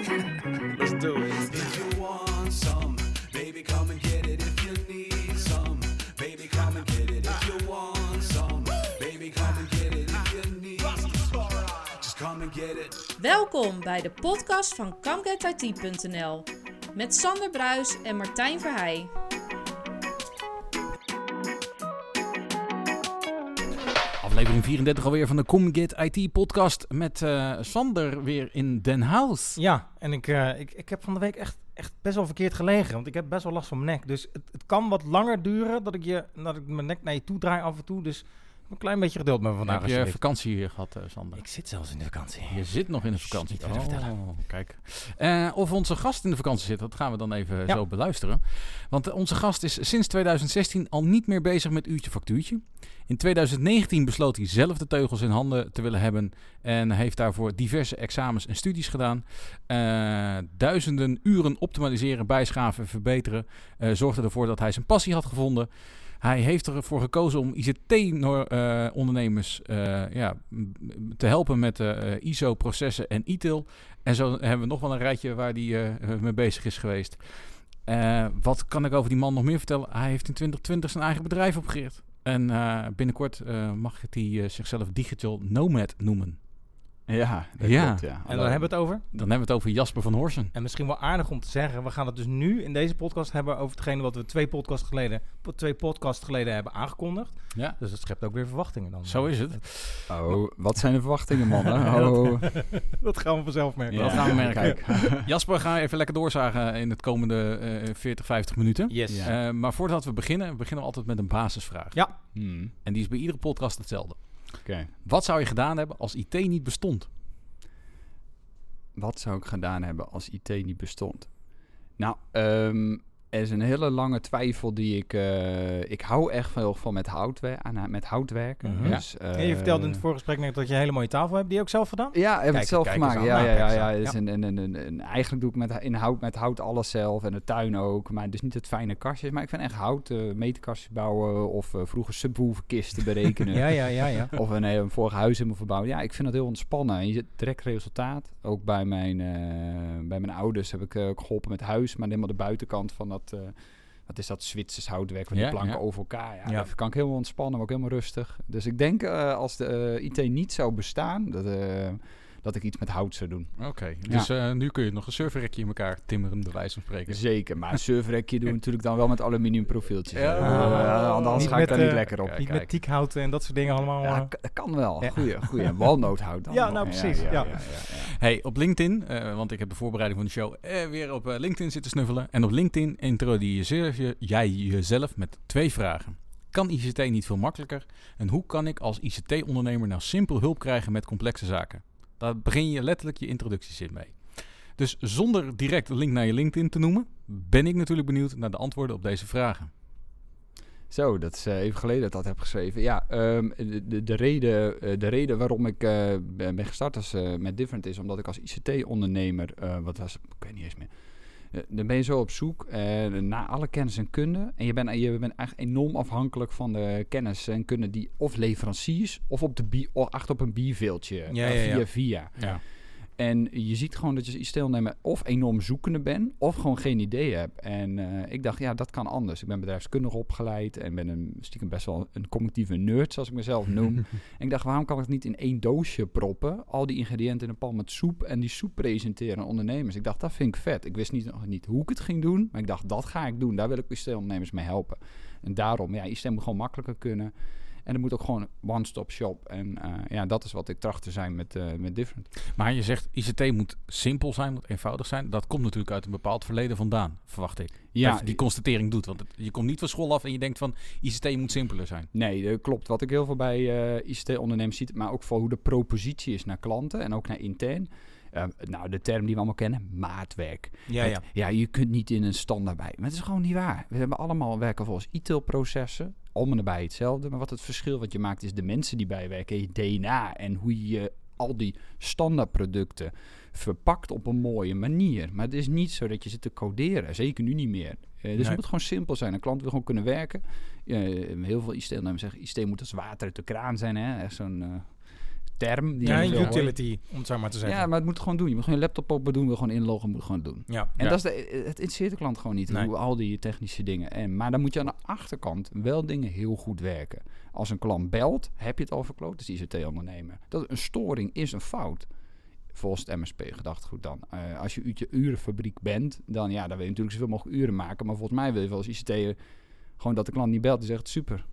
Let's do it. If you want some, baby, come and get it. If you need some, baby, come and get it. If you want some, baby, come and get it. If you need, just come and get it. Welkom bij de podcast van ComeGetIT.nl met Sander Bruis en Martijn Verheij. Aflevering 34 alweer van de ComGet IT podcast met eh, Sander weer in Den Haag. Ja, en ik, eh, ik, ik heb van de week echt, echt best wel verkeerd gelegen. Want ik heb best wel last van mijn nek. Dus het, het kan wat langer duren dat ik, je, dat ik mijn nek naar je toe draai af en toe. Dus een klein beetje geduld met me vandaag. Heb je vakantie hier gehad, eh, Sander? Ik zit zelfs in de vakantie. Je zit nog in de vakantie. niet verder vertellen. Oh, kijk. Eh, of onze gast in de vakantie zit, dat gaan we dan even Ja. zo beluisteren. Want onze gast is sinds 2016 al niet meer bezig met uurtje factuurtje. In 2019 besloot hij zelf de teugels in handen te willen hebben en heeft daarvoor diverse examens en studies gedaan. Eh, duizenden uren optimaliseren, bijschaven, verbeteren. eh, zorgde ervoor dat hij zijn passie had gevonden. Hij heeft ervoor gekozen om ICT-ondernemers ja, m- m- te helpen met eh, eh, ISO-processen en ITIL. En zo hebben we nog wel een rijtje waar hij eh, mee bezig is geweest. Eh, wat kan ik over die man nog meer vertellen? Hij heeft in 2020 zijn eigen bedrijf opgericht. En eh, binnenkort eh, mag hij eh, zichzelf Digital Nomad noemen. Ja, dat Ja. klopt, ja. En dan hebben we het over. Dan hebben we het over Jasper van Horsen. En misschien wel aardig om te zeggen, we gaan het dus nu in deze podcast hebben over hetgene wat we twee podcasts geleden, twee podcasts geleden hebben aangekondigd. Ja, Dus dat schept ook weer verwachtingen dan. zo is het. Oh, wat zijn de verwachtingen, mannen? Oh, dat gaan we vanzelf merken. Dat gaan we merken. Kijk. Jasper, ga even lekker doorzagen in het komende eh 40, 50 minuten. Yes. Ja. Eh, maar voordat we beginnen, beginnen we altijd met een basisvraag. Ja. Hmm, En die is bij iedere podcast hetzelfde. Oké. Wat zou je gedaan hebben als IT niet bestond? Wat zou ik gedaan hebben als IT niet bestond? Nou, ehm, er is een hele lange twijfel die ik... eh, ik hou echt veel van met, houtwer aan, met houtwerken. Mhm. dus, En je vertelde in het eh, voorgesprek net dat je een hele mooie tafel hebt. Die je ook zelf gedaan? Ja, heb ik Kijk- het zelf gemaakt. Ja, ja, ja. ja. aan. Dus Ja. En, en, en, en- en eigenlijk doe ik met, in hout, met hout alles zelf en de tuin ook. Maar dus niet het fijne kastjes. Maar ik vind echt hout, eh meterkastjes bouwen of eh, vroeger subwooferkisten berekenen. Ja, ja, ja, ja. Of een, eh, een vorig huis helemaal verbouwen. Ja, ik vind dat heel ontspannen. En je ziet direct resultaat. Ook bij mijn, eh, bij mijn ouders heb ik eh, ook geholpen met huis. Maar helemaal de buitenkant van dat... eh, wat is dat Zwitsers houtwerk van Ja, die planken ja. over elkaar. Ja, Ja. Dat kan ik helemaal ontspannen, maar ook helemaal rustig. Dus ik denk eh, als de eh, IT niet zou bestaan, dat, dat ik iets met hout zou doen. Oké, dus eh, nu kun je nog een serverrekje in elkaar timmeren, bij wijze van spreken. Zeker, maar een serverrekje doen we natuurlijk dan wel met aluminium profieltjes. Ja. Eh, anders Niet ga ik met, daar niet eh, lekker op. kijk, Niet kijk. met tiekhout en dat soort dingen allemaal. Ja, dat kan wel. Ja. Goeie, goeie. Walnoothout dan. Ja, nou, precies, ja. Hey, op LinkedIn, eh, want ik heb de voorbereiding van de show eh, weer op eh, LinkedIn zitten snuffelen. En op LinkedIn introduceer je, jij jezelf met twee vragen. Kan ICT niet veel makkelijker? En hoe kan ik als ICT-ondernemer nou simpel hulp krijgen met complexe zaken? Daar begin je letterlijk je introductiezin mee. Dus zonder direct een link naar je LinkedIn te noemen, ben ik natuurlijk benieuwd naar de antwoorden op deze vragen. Zo, dat is eh, even geleden dat ik dat heb geschreven. Ja, ehm, de, de, de, reden, eh, de reden waarom ik eh, ben gestart als, met Different is omdat ik als ICT-ondernemer, wat was ik weet niet eens meer. Eh, dan ben je zo op zoek eh, naar alle kennis en kunde. En je bent, je bent eigenlijk enorm afhankelijk van de kennis en kunde die of leveranciers of op de bi- of achter op een bierveeltje Ja, eh, ja, via ja. via. Ja. En je ziet gewoon dat je als ICT-ondernemer of enorm zoekende bent, of gewoon geen idee hebt. En eh, ik dacht, ja, dat kan anders. Ik ben bedrijfskundig opgeleid en ben een, stiekem best wel een cognitieve nerd, zoals ik mezelf noem. en ik dacht, waarom kan ik het niet in één doosje proppen? Al die ingrediënten in een pan met soep en die soep presenteren aan ondernemers. Ik dacht, dat vind ik vet. Ik wist niet, nog niet hoe ik het ging doen, maar ik dacht, dat ga ik doen. Daar wil ik ICT-ondernemers mee helpen. En daarom, ja, ICT moet gewoon makkelijker kunnen. En er moet ook gewoon one-stop shop. En eh, ja, dat is wat ik tracht te zijn met, eh, met Different. Maar je zegt ICT moet simpel zijn, moet eenvoudig zijn. Dat komt natuurlijk uit een bepaald verleden vandaan, verwacht ik. Ja, dat die constatering doet. Want het- je komt niet van school af en je denkt van ICT moet simpeler zijn. Nee, dat klopt. Wat ik heel veel bij eh, ICT-ondernemers zie, maar ook voor hoe de propositie is naar klanten en ook naar intern. Eh, nou, de term die we allemaal kennen, maatwerk. Ja, Het- ja. ja, je kunt niet in een standaard bij. Maar het is gewoon niet waar. We hebben allemaal werken volgens ITIL-processen. Om en nabij hetzelfde. Maar wat het verschil wat je maakt is de mensen die bijwerken, je DNA en hoe je al die standaardproducten verpakt op een mooie manier. Maar het is niet zo dat je zit te coderen. Zeker nu niet meer. Eh, dus Nee. het moet gewoon simpel zijn. Een klant wil gewoon kunnen werken. Eh, heel veel ICT-ondernemers zeggen, ICT moet als water uit de kraan zijn. Hè? Echt zo'n eh, term. Die Ja, een utility, om het zo maar te zeggen. Ja, maar het moet gewoon doen. Je moet gewoon je laptop open doen, wil gewoon inloggen, moet gewoon doen. Ja. En Ja. dat is de, het interesseert de klant gewoon niet, Nee. hoe al die technische dingen. En, maar dan moet je aan de achterkant wel dingen heel goed werken. Als een klant belt, heb je het al verkloot als ICT-ondernemer. Dat een storing is een fout. Volgens het MSP-gedachtegoed dan. Eh, als je urenfabriek bent, dan, ja, dan wil je natuurlijk zoveel mogelijk uren maken. Maar volgens mij wil je wel als ICT gewoon dat de klant niet belt. Die zegt super.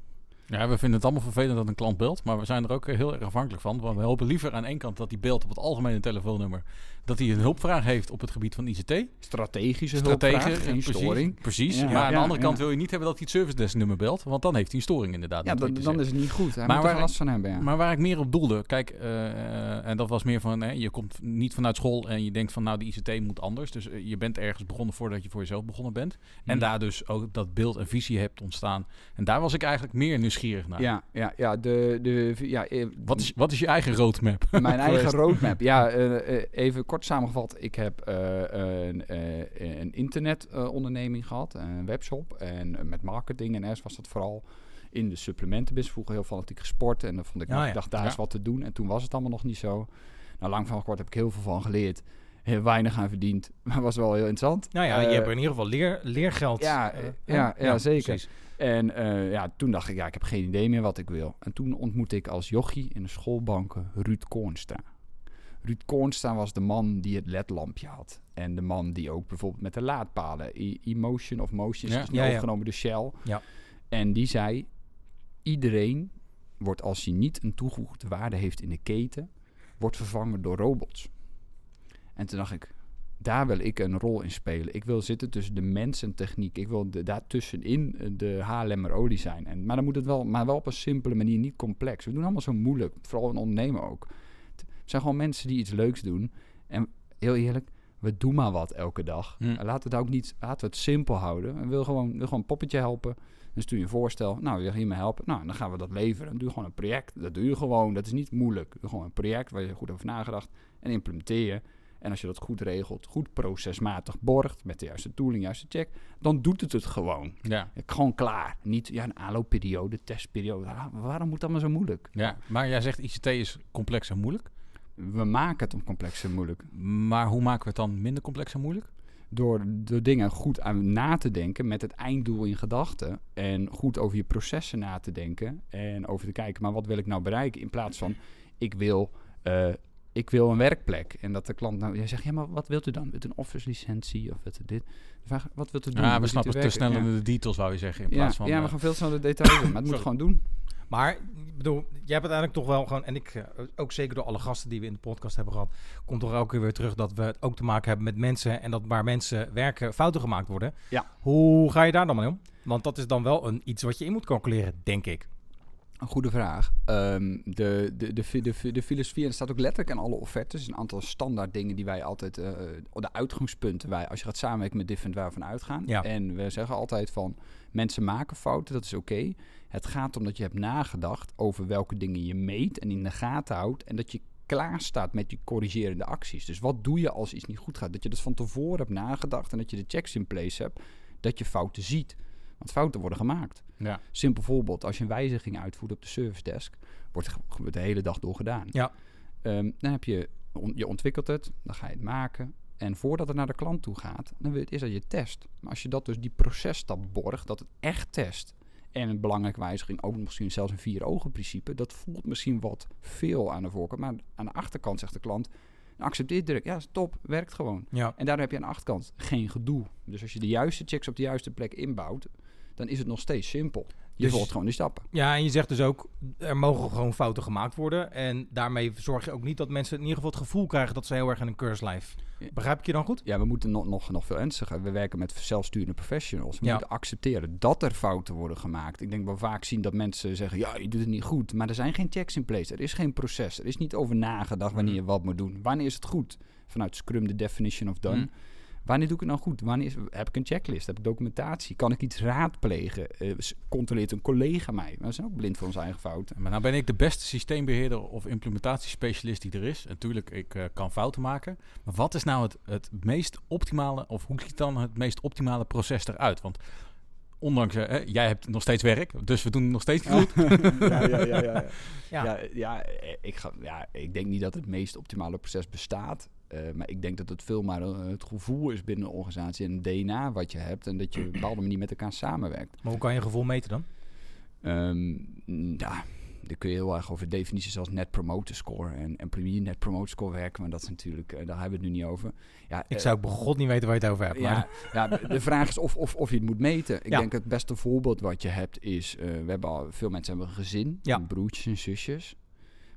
Ja, we vinden het allemaal vervelend dat een klant belt, maar we zijn er ook heel erg afhankelijk van. Want we hopen liever aan één kant dat hij belt op het algemene telefoonnummer, dat hij een hulpvraag heeft op het gebied van ICT. Strategische hulpvraag, geen storing. Precies, Ja. maar aan de Ja, andere kant wil je niet hebben dat hij het service desk nummer belt, want dan heeft hij een storing inderdaad. Ja, dan, is het niet goed. Hij Maar moet waar- last van hebben, ja. Maar waar ik meer op doelde, kijk, eh, eh, en dat was meer van, hè, je komt niet vanuit school en je denkt van, nou, de ICT moet anders. Dus eh, je bent ergens begonnen voordat je voor jezelf begonnen bent. En Hm. daar dus ook dat beeld en visie hebt ontstaan. En daar was ik eigenlijk meer nieuwsgierig naar. Ja, ja, ja, de, de, ja eh, Wat, is, wat is je eigen roadmap? Mijn eigen roadmap. Ja, eh, eh, even kort samengevat. Ik heb een, een internetonderneming gehad, een webshop. En met marketing en eerst was dat vooral in de supplementenbusiness. Vroeger heel fanatiek gesport. En dan vond ik, Ja, nou, ja. dacht, daar Ja. is wat te doen. En toen was het allemaal nog niet zo. Nou, lang van kort heb ik heel veel van geleerd. Heel weinig aan verdiend. Maar was wel heel interessant. Nou ja, je Eh, hebt in ieder geval leer, leergeld. ja, eh, eh, ja, ja, zeker. precies. En ja, toen dacht ik, ja, ik heb geen idee meer wat ik wil. En toen ontmoette ik als jochie in de schoolbanken Ruud Koornstra. Ruud Koornstra was de man die het ledlampje had. En de man die ook bijvoorbeeld met de laadpalen... Emotion of Motion is Ja, ja. overgenomen door Shell. Ja. En die zei, iedereen wordt als hij niet een toegevoegde waarde heeft in de keten... wordt vervangen door robots. En toen dacht ik, daar wil ik een rol in spelen. Ik wil zitten tussen de mens en techniek. Ik wil de, daartussenin eh, de HLM'er olie zijn. En, maar dan moet het wel, maar wel op een simpele manier, niet complex. We doen allemaal zo moeilijk, vooral een ondernemer ook. Het zijn gewoon mensen die iets leuks doen. En heel eerlijk, we doen maar wat elke dag. Hm. En Laten we het ook niet, laten we het simpel houden. We willen gewoon, wil gewoon een poppetje helpen. Dan stuur je een voorstel. Nou, wil je hiermee helpen? Nou, dan gaan we dat leveren. Dan doe je gewoon een project. Dat doe je gewoon. Dat is niet moeilijk. Doe gewoon een project waar je goed over nagedacht en implementeer je. En als je dat goed regelt, goed procesmatig borgt, met de juiste tooling, juiste check, dan doet het het gewoon. Ja, Gewoon klaar. Niet ja, een aanloopperiode, testperiode. Waar- Waarom moet het allemaal zo moeilijk? ja, maar jij zegt ICT is complex en moeilijk. We maken het om complex en moeilijk. Maar hoe maken we het dan minder complex en moeilijk? Door de dingen goed aan na te denken met het einddoel in gedachten. En goed over je processen na te denken. En over te kijken, maar wat wil ik nou bereiken? In plaats van, ik wil, eh, ik wil een werkplek. En dat de klant nou, jij zegt, ja, maar wat wilt u dan? Wilt u een office licentie of u dit? De vraag, wat wilt u doen? Ja, we Wilt u snappen te snel Ja. in de details, wou je zeggen. In Ja, plaats van, ja, we eh, gaan veel sneller de details in, maar het moet gewoon doen. Maar, ik bedoel, jij hebt uiteindelijk toch wel gewoon... En ik, eh, ook zeker door alle gasten die we in de podcast hebben gehad... komt toch elke keer weer terug dat we het ook te maken hebben met mensen... en dat waar mensen werken fouten gemaakt worden. Ja. Hoe ga je daar dan mee om? Want dat is dan wel een, iets wat je in moet calculeren, denk ik. Een goede vraag. Ehm, de, de, de, de, de filosofie, en het staat ook letterlijk in alle offertes, een aantal standaard dingen die wij altijd, eh, de uitgangspunten, wij, als je gaat samenwerken met Different, waar we van uitgaan. Ja. En we zeggen altijd van, mensen maken fouten, dat is oké. Het gaat om dat je hebt nagedacht over welke dingen je meet en in de gaten houdt en dat je klaar staat met je corrigerende acties. Dus wat doe je als iets niet goed gaat? Dat je dat van tevoren hebt nagedacht en dat je de checks in place hebt, dat je fouten ziet. Want fouten worden gemaakt. ja. Simpel voorbeeld, als je een wijziging uitvoert op de service desk, wordt het de hele dag door gedaan. Ja. Ehm, dan heb je, on- je ontwikkelt het, dan ga je het maken. En voordat het naar de klant toe gaat, dan wil je het eerst dat je test. Maar als je dat dus die processtap borgt, dat het echt test. En een belangrijke wijziging, ook misschien zelfs een vier ogen principe. Dat voelt misschien wat veel aan de voorkant. Maar aan de achterkant zegt de klant, nou, accepteer direct. Ja, top, werkt gewoon. Ja. En daar heb je aan de achterkant geen gedoe. Dus als je de juiste checks op de juiste plek inbouwt, dan is het nog steeds simpel. Je Dus- volgt gewoon die stappen. Ja, en je zegt dus ook, er mogen gewoon fouten gemaakt worden. En daarmee zorg je ook niet dat mensen in ieder geval het gevoel krijgen dat ze heel erg in een curse life. Begrijp ik je dan goed? Ja, we moeten nog, nog, nog veel ernstiger. We werken met zelfsturende professionals. We Ja. moeten accepteren dat er fouten worden gemaakt. Ik denk dat we vaak zien dat mensen zeggen, ja, je doet het niet goed. Maar er zijn geen checks in place. Er is geen proces. Er is niet over nagedacht wanneer je wat moet doen. Wanneer is het goed? Vanuit Scrum, de definition of done. Mm. Wanneer doe ik het nou goed? Wanneer is, heb ik een checklist? Heb ik documentatie? Kan ik iets raadplegen? Eh, controleert een collega mij? Maar we zijn ook blind voor onze eigen fouten. Maar nou ben ik de beste systeembeheerder of implementatiespecialist die er is. En Natuurlijk, ik eh, kan fouten maken. Maar wat is nou het, het meest optimale, of hoe ziet dan het meest optimale proces eruit? Want ondanks, eh, hè, jij hebt nog steeds werk, dus we doen het nog steeds goed. ja, ja, ja, ja. Ja. Ja, ja, ik, ga, ja, ik denk niet dat het meest optimale proces bestaat. Eh, maar ik denk dat het veel maar eh, het gevoel is binnen een organisatie en het DNA wat je hebt. En dat je op een bepaalde manier met elkaar samenwerkt. Maar hoe kan je gevoel meten dan? Mm, ja, daar kun je heel erg over definities als net promoter score en employee net promoter score werken. Maar dat is natuurlijk, eh, daar hebben we het nu niet over. Ja, Ik zou ook begot niet weten waar je het over hebt. ja, Maar ja, de vraag is of, of, of je het moet meten. Ik Ja. denk het beste voorbeeld wat je hebt is... we hebben al, veel mensen hebben een gezin, broertjes en zusjes.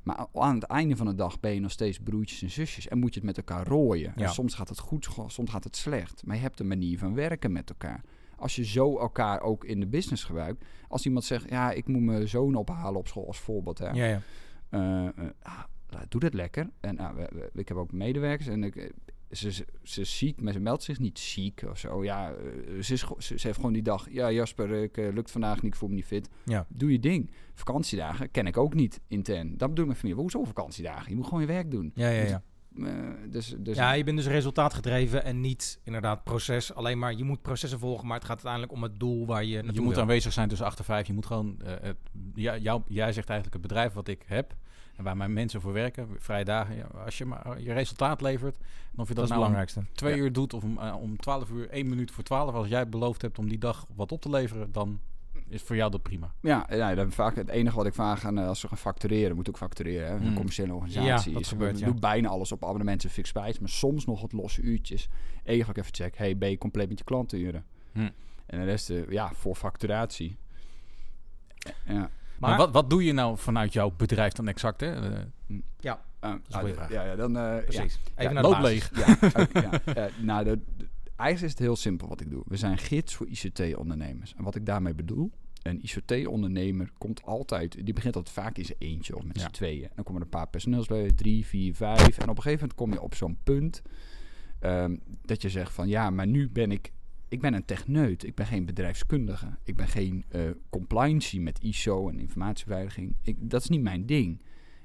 Maar aan het einde van de dag ben je nog steeds broertjes en zusjes. En moet je het met elkaar rooien. En soms gaat het goed, soms gaat het slecht. Maar je hebt een manier van werken met elkaar. Als je zo elkaar ook in de business gebruikt. Als iemand zegt, ja, ik moet mijn zoon ophalen op school als voorbeeld. Hè. ja, ja. Eh, eh, ah, doe dat lekker. En we, we- ik heb ook medewerkers en ik, eh, ze, ze, ze is ziek, maar ze meldt zich niet ziek of zo. Ja, eh, ze, is, ze, ze heeft gewoon die dag. Ja, Jasper, ik eh, lukt vandaag niet, ik voel me niet fit. Ja. Doe je ding. Vakantiedagen ken ik ook niet intern. Dat bedoel ik met familie. Hoezo vakantiedagen? Je moet gewoon je werk doen. Ja, ja, Dus- ja. Eh, dus, dus ja, je bent dus resultaatgedreven en niet inderdaad proces. Alleen maar, je moet processen volgen, maar het gaat uiteindelijk om het doel waar je naartoe Je moet wil. aanwezig zijn tussen 8 en 5. Je moet gewoon, eh, het, jou, jij zegt eigenlijk het bedrijf wat ik heb en waar mijn mensen voor werken, vrije dagen. Ja, als je maar je resultaat levert, en of je dat, Dat nou om belangrijkste. twee Ja. uur doet of om, eh, om 12 uur, 1 minuut voor 12, als jij beloofd hebt om die dag wat op te leveren, dan is voor jou dat prima. Ja, ja dat vaak het enige wat ik vraag aan eh, als ze gaan factureren, moet ook factureren. Hè? Een Hmm. commerciële organisatie. Ja, dat is, gebeurt, ja. doen bijna alles op abonnementen en fixed prijs, maar soms nog wat losse uurtjes. Eigenlijk even check, hey, ben je compleet met je klantenuren? Hmm. En de rest, eh, ja, voor facturatie. Ja. Maar, Maar, wat, wat doe je nou vanuit jouw bedrijf dan exact? Hè? Eh, ja, vraag. Ja, ja, dan... eh, ja. precies. Even Ja, naar de loop leeg. Ja, ook, ja. Eh, nou, de, de- eigenlijk is het heel simpel wat ik doe. We zijn gids voor ICT-ondernemers. En wat ik daarmee bedoel, een ICT-ondernemer komt altijd, die begint altijd vaak in zijn eentje of met Ja. z'n tweeën. Dan komen er een paar personeelsleden, drie, vier, vijf. En op een gegeven moment kom je op zo'n punt ehm, dat je zegt van ja, maar nu ben ik, ik ben een techneut. Ik ben geen bedrijfskundige. Ik ben geen eh compliancy met ISO en informatiebeveiliging. Ik, dat is niet mijn ding.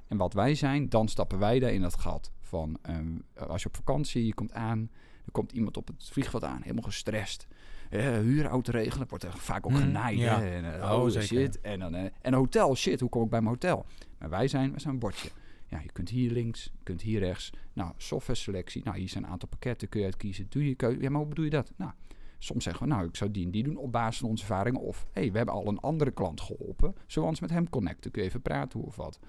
En wat wij zijn, dan stappen wij daar in dat gat. Van ehm, als je op vakantie, je komt aan, er komt iemand op het vliegveld aan, helemaal gestrest. Eh huurauto regelen, wordt er vaak ook Hmm, genaaid. ja. En, eh, Oh, oh, shit. En, dan, eh, en een hotel, shit, hoe kom ik bij mijn hotel? Maar wij zijn, wij zijn een bordje. Ja, je kunt hier links, je kunt hier rechts. Nou, software selectie. Nou, hier zijn een aantal pakketten, kun je uitkiezen. Doe je keuze. Ja, maar hoe bedoel je dat? Nou, soms zeggen we, nou, ik zou die en die doen op basis van onze ervaringen. Of, hé, hey, we hebben al een andere klant geholpen. Ons met hem connecten? Kun je even praten hoe of wat?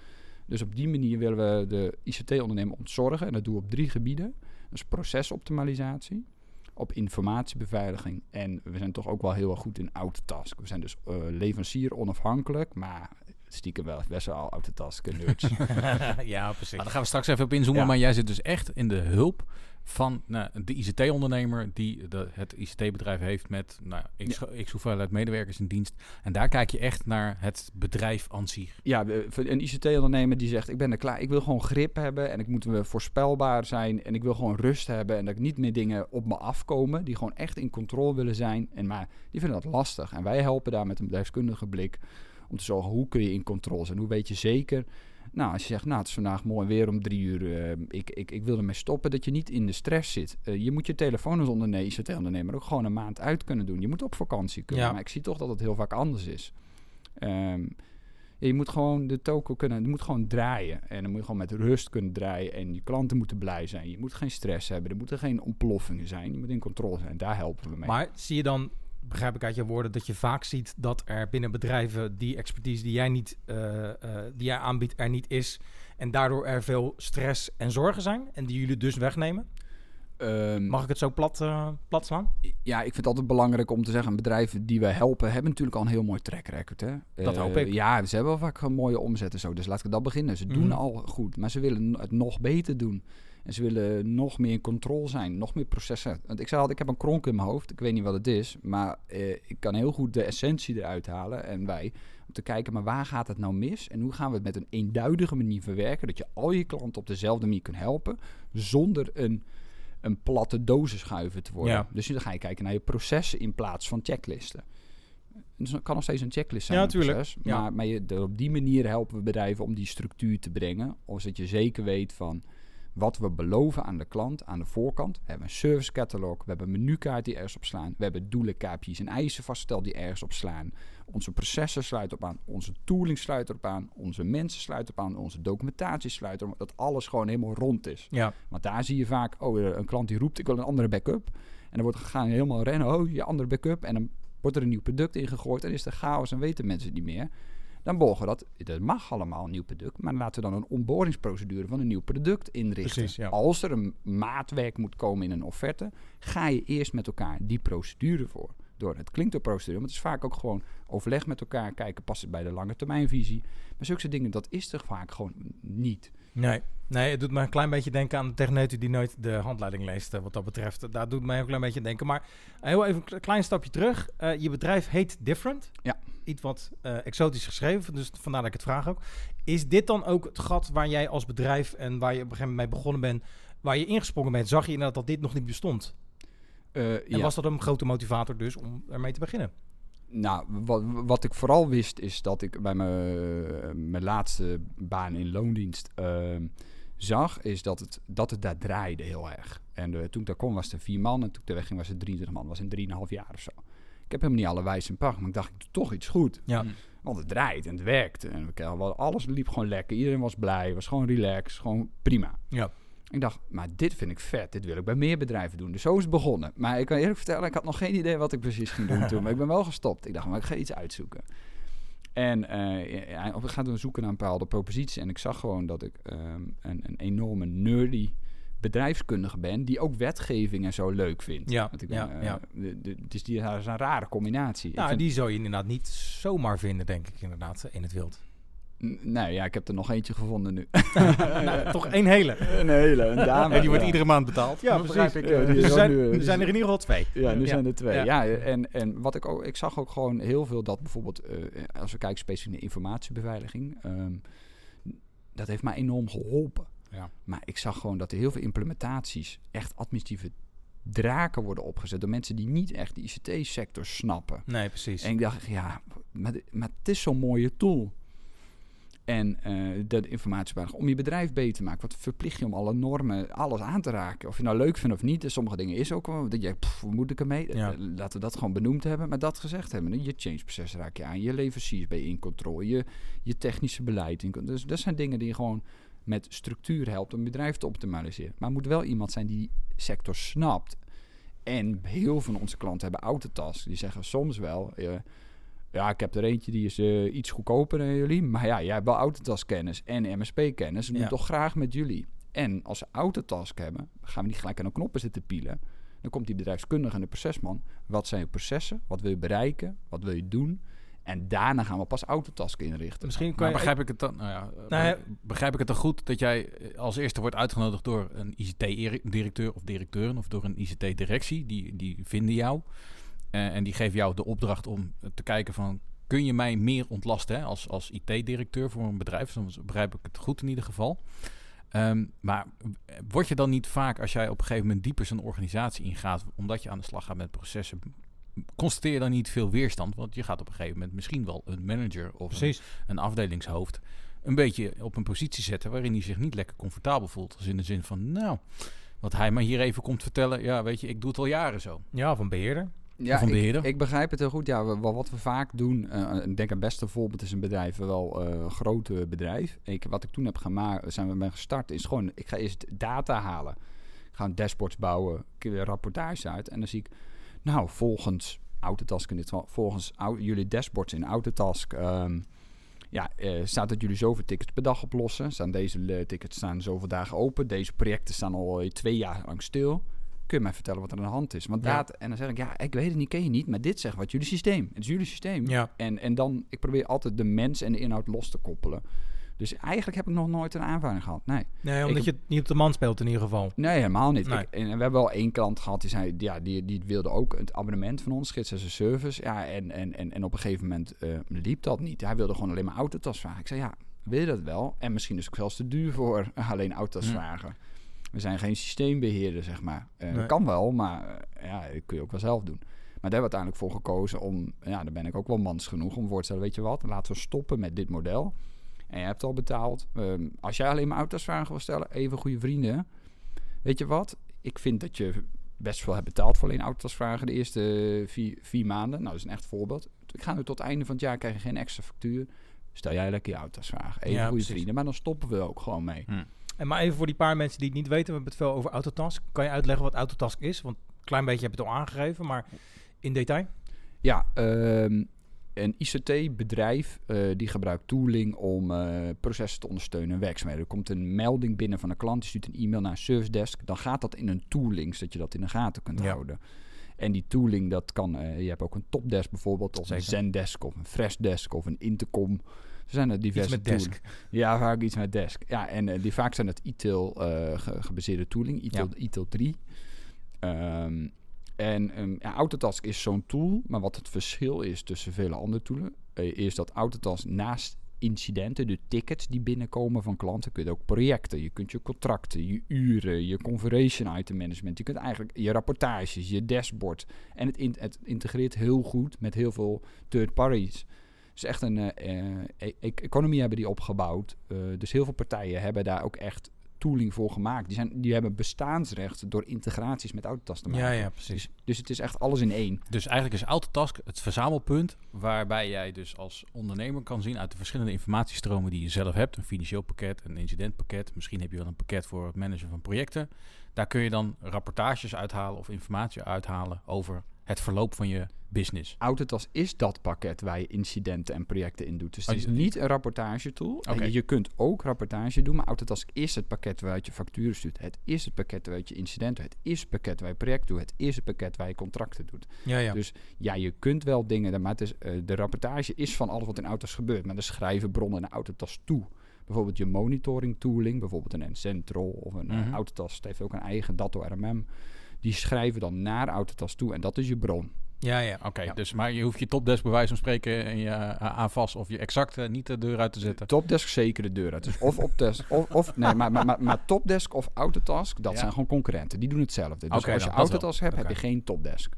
Dus op die manier willen we de ICT-ondernemer ontzorgen. En dat doen we op drie gebieden. Dus procesoptimalisatie, op informatiebeveiliging. En we zijn toch ook wel heel erg goed in autotask. We zijn dus eh, leverancier onafhankelijk, maar stiekem wel best wel autotask nerds. ja, precies. Maar daar gaan we straks even op inzoomen. Ja. Maar jij zit dus echt in de hulp van nou, de ICT-ondernemer die de, het ICT-bedrijf heeft met nou, x, x hoeveelheid medewerkers in dienst. En daar kijk je echt naar het bedrijf aan zich. ja, een ICT-ondernemer die zegt: Ik ben er klaar. Ik wil gewoon grip hebben en ik moet weer voorspelbaar zijn. En ik wil gewoon rust hebben. En dat ik niet meer dingen op me afkomen. Die gewoon echt in controle willen zijn. En maar die vinden dat lastig. En wij helpen daar met een bedrijfskundige blik. Om te zorgen hoe kun je in controle zijn. Hoe weet je zeker. Nou, als je zegt, nou, het is vandaag mooi weer om drie uur. eh, ik, ik, ik wil ermee stoppen. Dat je niet in de stress zit. Eh, je moet je telefoon als ondernemer, ICT-ondernemer ook gewoon een maand uit kunnen doen. Je moet op vakantie kunnen. Ja. Maar ik zie toch dat het heel vaak anders is. Ehm, je moet gewoon de toko kunnen, je moet gewoon draaien. En dan moet je gewoon met rust kunnen draaien. En je klanten moeten blij zijn. Je moet geen stress hebben. Er moeten geen ontploffingen zijn. Je moet in controle zijn. Daar helpen we mee. Maar zie je dan, begrijp ik uit je woorden, dat je vaak ziet dat er binnen bedrijven die expertise die jij, niet, eh, eh, die jij aanbiedt er niet is. En daardoor er veel stress en zorgen zijn. En die jullie dus wegnemen. Ehm, Mag ik het zo plat, eh, plat slaan? ja, ik vind het altijd belangrijk om te zeggen... bedrijven die wij helpen hebben natuurlijk al een heel mooi track record. Hè? Dat Eh, hoop ik. Ja, ze hebben wel vaak een mooie omzet en zo. Dus laat ik dat beginnen. Ze doen Mhm. al goed, maar ze willen het nog beter doen. En ze willen nog meer in controle zijn. Nog meer processen. Want ik zei altijd, ik heb een kronk in mijn hoofd. Ik weet niet wat het is. Maar eh, ik kan heel goed de essentie eruit halen. En wij, om te kijken, maar waar gaat het nou mis? En hoe gaan we het met een eenduidige manier verwerken? Dat je al je klanten op dezelfde manier kunt helpen. Zonder een, een platte dozen schuiven te worden. Ja. Dus dan ga je kijken naar je processen in plaats van checklisten. Dus dat kan nog steeds een checklist zijn. Ja, een tuurlijk. proces, Ja. Maar, maar je, op die manier helpen we bedrijven om die structuur te brengen. Of zodat je zeker weet van wat we beloven aan de klant aan de voorkant. We hebben een service catalog, we hebben een menukaart die ergens op slaan. We hebben doelen, KPI's en eisen vastgesteld die ergens op slaan. Onze processen sluiten op aan, onze tooling sluit erop aan, onze mensen sluiten op aan, onze documentatie sluit erop aan. Dat alles gewoon helemaal rond is. Ja, Want daar zie je vaak, oh, eh, een klant die roept, ik wil een andere backup. En dan wordt gegaan helemaal rennen, oh, je andere backup. En dan wordt er een nieuw product ingegooid en is er chaos en weten mensen het niet meer. Dan borgen we dat, dat mag allemaal een nieuw product, maar laten we dan een onboardingsprocedure van een nieuw product inrichten. Precies, ja. Als er een maatwerk moet komen in een offerte, ga je eerst met elkaar die procedure voor. Door. Het klinkt een procedure, maar het is vaak ook gewoon overleg met elkaar, kijken, past het bij de lange termijnvisie. Maar zulke dingen, dat is er vaak gewoon niet. nee. Nee, het doet me een klein beetje denken aan de techneut die nooit de handleiding leest, eh, wat dat betreft. Daar doet mij ook een klein beetje denken. Maar heel even een klein stapje terug. Eh, je bedrijf heet Different. Ja. Iets wat eh, exotisch geschreven, dus vandaar dat ik het vraag ook. Is dit dan ook het gat waar jij als bedrijf en waar je op een gegeven moment mee begonnen bent, waar je ingesprongen bent? Zag je inderdaad dat dit nog niet bestond? Eh, En ja. was dat een grote motivator dus om ermee te beginnen? Nou, wat, wat ik vooral wist is dat ik bij mijn, mijn laatste baan in loondienst ehm, zag, is dat het, dat het daar draaide heel erg. En eh, toen ik daar kwam was er vier man en toen ik er wegging was het 23 man. Was in drieënhalf jaar of zo. Ik heb helemaal niet alle wijs en pacht, maar ik dacht, ik doe toch iets goed. Ja. Mm. Want het draait en het werkt. En alles liep gewoon lekker. Iedereen was blij, was gewoon relaxed, gewoon prima. Ja. Ik dacht, maar dit vind ik vet. Dit wil ik bij meer bedrijven doen. Dus zo is het begonnen. Maar ik kan eerlijk vertellen, ik had nog geen idee wat ik precies ging doen toen. Maar ik ben wel gestopt. Ik dacht, maar ik ga iets uitzoeken. En eh ja, we gaan toen zoeken naar een bepaalde propositie. En ik zag gewoon dat ik ehm, een, een enorme nerdy bedrijfskundige ben... die ook wetgeving en zo leuk vindt. Ja, Want ik ben, ja, eh, ja. de- de- dus die dat is een rare combinatie. Nou, vind- die zou je inderdaad niet zomaar vinden, denk ik inderdaad, in het wild. N- Nee, ja, ik heb er nog eentje gevonden nu. Nou, toch één hele. een hele, een dame. En die wordt ja. iedere maand betaald. Ja, precies. begrijp ik, ja, die Dus zijn, nu, eh, er zijn er in ieder geval twee. Ja, nu Ja. zijn er twee. Ja. En, en wat ik ook, ik zag ook gewoon heel veel dat bijvoorbeeld, eh, als we kijken specifiek naar informatiebeveiliging, ehm, dat heeft mij enorm geholpen. Ja. Maar ik zag gewoon dat er heel veel implementaties echt administratieve draken worden opgezet door mensen die niet echt de ICT-sector snappen. Nee, precies. En ik dacht, ja, maar, maar het is zo'n mooie tool. En de informatiebeveiliging, om je bedrijf beter te maken. Wat verplicht je om alle normen, alles aan te raken. Of je nou leuk vindt of niet. En sommige dingen is ook wel, dat pff, hoe moet ik ermee? Ja. Eh, Laten we dat gewoon benoemd hebben. Maar dat gezegd hebben. Je change proces raak je aan. Je leveranciers ben je in controle. Je, je technische beleid. In, dus dat zijn dingen die je gewoon met structuur helpt om bedrijf te optimaliseren. Maar het moet wel iemand zijn die die sector snapt. En heel veel van onze klanten hebben autotas. Die zeggen soms wel... eh, ja, ik heb er eentje die is eh, iets goedkoper dan jullie. Maar ja, jij hebt wel autotaskennis en MSP-kennis. We doen Ja. toch graag met jullie. En als ze autotask hebben, gaan we niet gelijk aan de knoppen zitten pielen. Dan komt die bedrijfskundige en de procesman. Wat zijn je processen? Wat wil je bereiken? Wat wil je doen? En daarna gaan we pas autotask inrichten. Misschien kan Maar begrijp ik het dan, nou ja, eh, Nou ja. begrijp ik het dan goed dat jij eh, als eerste wordt uitgenodigd door een ICT-directeur of directeuren of door een ICT-directie, die, die vinden jou eh, en die geven jou de opdracht om te kijken van, kun je mij meer ontlasten hè, als, als IT-directeur voor een bedrijf? Dan begrijp ik het goed in ieder geval. Ehm, maar word je dan niet vaak, als jij op een gegeven moment dieper zo'n organisatie ingaat, omdat je aan de slag gaat met processen, constateer je dan niet veel weerstand? Want je gaat op een gegeven moment misschien wel een manager of een afdelingshoofd een beetje op een positie zetten waarin hij zich niet lekker comfortabel voelt. Dus in de zin van, nou, wat hij maar hier even komt vertellen, ja, weet je, ik doe het al jaren zo. Ja, een beheerder. Ja, van beheerder. ik begrijp het heel goed. Ja, we- wat we vaak doen, eh, ik denk het beste voorbeeld is een bedrijf, wel eh, een groot eh, bedrijf. Ik, wat ik toen heb gemaakt, zijn we mee gestart, is gewoon, ik ga eerst data halen. Ik ga een dashboards bouwen, ik weer rapportage uit. En dan zie ik, nou, volgens Autotask in dit geval, volgens au- jullie dashboards in Autotask, ehm, ja, eh, staat dat jullie zoveel tickets per dag oplossen. Staan deze eh, tickets staan zoveel dagen open. Deze projecten staan al eh, twee jaar lang stil. Kun je mij vertellen wat er aan de hand is? Want Ja. en dan zeg ik, ja, ik weet het niet, ken je niet, maar dit zegt wat jullie systeem. Het is jullie systeem. Ja. En, en dan, ik probeer altijd de mens en de inhoud los te koppelen. Dus eigenlijk heb ik nog nooit een aanvaring gehad. Nee, Nee, omdat Ik- je het niet op de man speelt in ieder geval. nee helemaal niet. Nee. Ik- en, en we hebben wel één klant gehad die zei, ja, die, die wilde ook het abonnement van ons, gids as a service. Ja, en, en, en, en op een gegeven moment eh, liep dat niet. Hij wilde gewoon alleen maar autotas vragen. Ik zei, ja, wil je dat wel? En misschien is het ook zelfs te duur voor alleen auto's Hm. vragen. We zijn geen systeembeheerder, zeg maar. Nee. Kan wel, maar eh, ja, dat kun je ook wel zelf doen. Maar daar hebben we uiteindelijk voor gekozen om, ja, daar ben ik ook wel mans genoeg om voor te stellen, weet je wat, laten we stoppen met dit model. En je hebt al betaald. Ehm, als jij alleen maar autosvragen wil stellen, even goede vrienden. Weet je wat? Ik vind dat je best wel hebt betaald voor alleen autosvragen de eerste vier, vier maanden. Nou, dat is een echt voorbeeld. Ik ga nu tot het einde van het jaar krijg je geen extra factuur. Stel jij lekker je autosvragen. Even Ja, goede precies. vrienden. Maar dan stoppen we ook gewoon mee. En maar even voor die paar mensen die het niet weten, we hebben het veel over Autotask. Kan je uitleggen wat Autotask is? Want een klein beetje heb je het al aangegeven, maar in detail. Ja, ehm, een ICT-bedrijf eh, die gebruikt tooling om eh, processen te ondersteunen en werkzaamheden. Er komt een melding binnen van een klant, die stuurt een e-mail naar een service desk. Dan gaat dat in een tooling, zodat je dat in de gaten kunt Ja. houden. En die tooling, dat kan, eh, je hebt ook een topdesk bijvoorbeeld, of een. Zendesk, of een Freshdesk, of een Intercom. Er zijn er diverse Iets met tooling. desk. Ja, vaak iets met desk. Ja, en die vaak zijn het ITIL ge- gebaseerde tooling, ITIL, ITIL 3. Ehm, en ehm, ja, Autotask is zo'n tool, maar wat het verschil is tussen vele andere tools, eh, is dat Autotask naast incidenten, de tickets die binnenkomen van klanten, kun je ook projecten, je kunt je contracten, je uren, je conversation item management, je kunt eigenlijk je rapportages, je dashboard en het, het integreert heel goed met heel veel third parties. Dus echt een eh, eh, e- economie hebben die opgebouwd. Dus heel veel partijen hebben daar ook echt tooling voor gemaakt. Die, zijn, die hebben bestaansrecht door integraties met Autotask te maken. Ja, ja, precies. Dus, dus het is echt alles in één. Dus eigenlijk is Autotask het verzamelpunt waarbij jij dus als ondernemer kan zien uit de verschillende informatiestromen die je zelf hebt. Een financieel pakket, een incidentpakket. Misschien heb je wel een pakket voor het managen van projecten. Daar kun je dan rapportages uithalen of informatie uithalen over het verloop van je business. Autotask is dat pakket waar je incidenten en projecten in doet. Dus het Oh, is je- niet een rapportagetool. Oké. Je, je kunt ook rapportage doen, maar Autotask is het pakket waaruit je facturen stuurt. Het is het pakket waaruit je incidenten. Het is het pakket waar je projecten doet. Het is het pakket waar je contracten doet. Ja, ja. Dus ja, je kunt wel dingen, maar het is, eh, de rapportage is van alles wat in auto's gebeurt. Maar er schrijven bronnen naar Autotas toe. Bijvoorbeeld je monitoring tooling, bijvoorbeeld een Central of een Mhm. Autotas. Het heeft ook een eigen Datto RMM. Die schrijven dan naar Autotas toe en dat is je bron. ja, ja. Oké, Ja. dus maar je hoeft je topdesk bij wijze van spreken en je uh, AFAS of je exact eh, niet de deur uit te zetten. Topdesk zeker de deur uit. Dus of Opdesk, of, of nee, maar, maar, maar, maar Topdesk of Autotask, dat Ja. zijn gewoon concurrenten. Die doen hetzelfde. Dus als je. Autotask hebt, heb je geen Topdesk.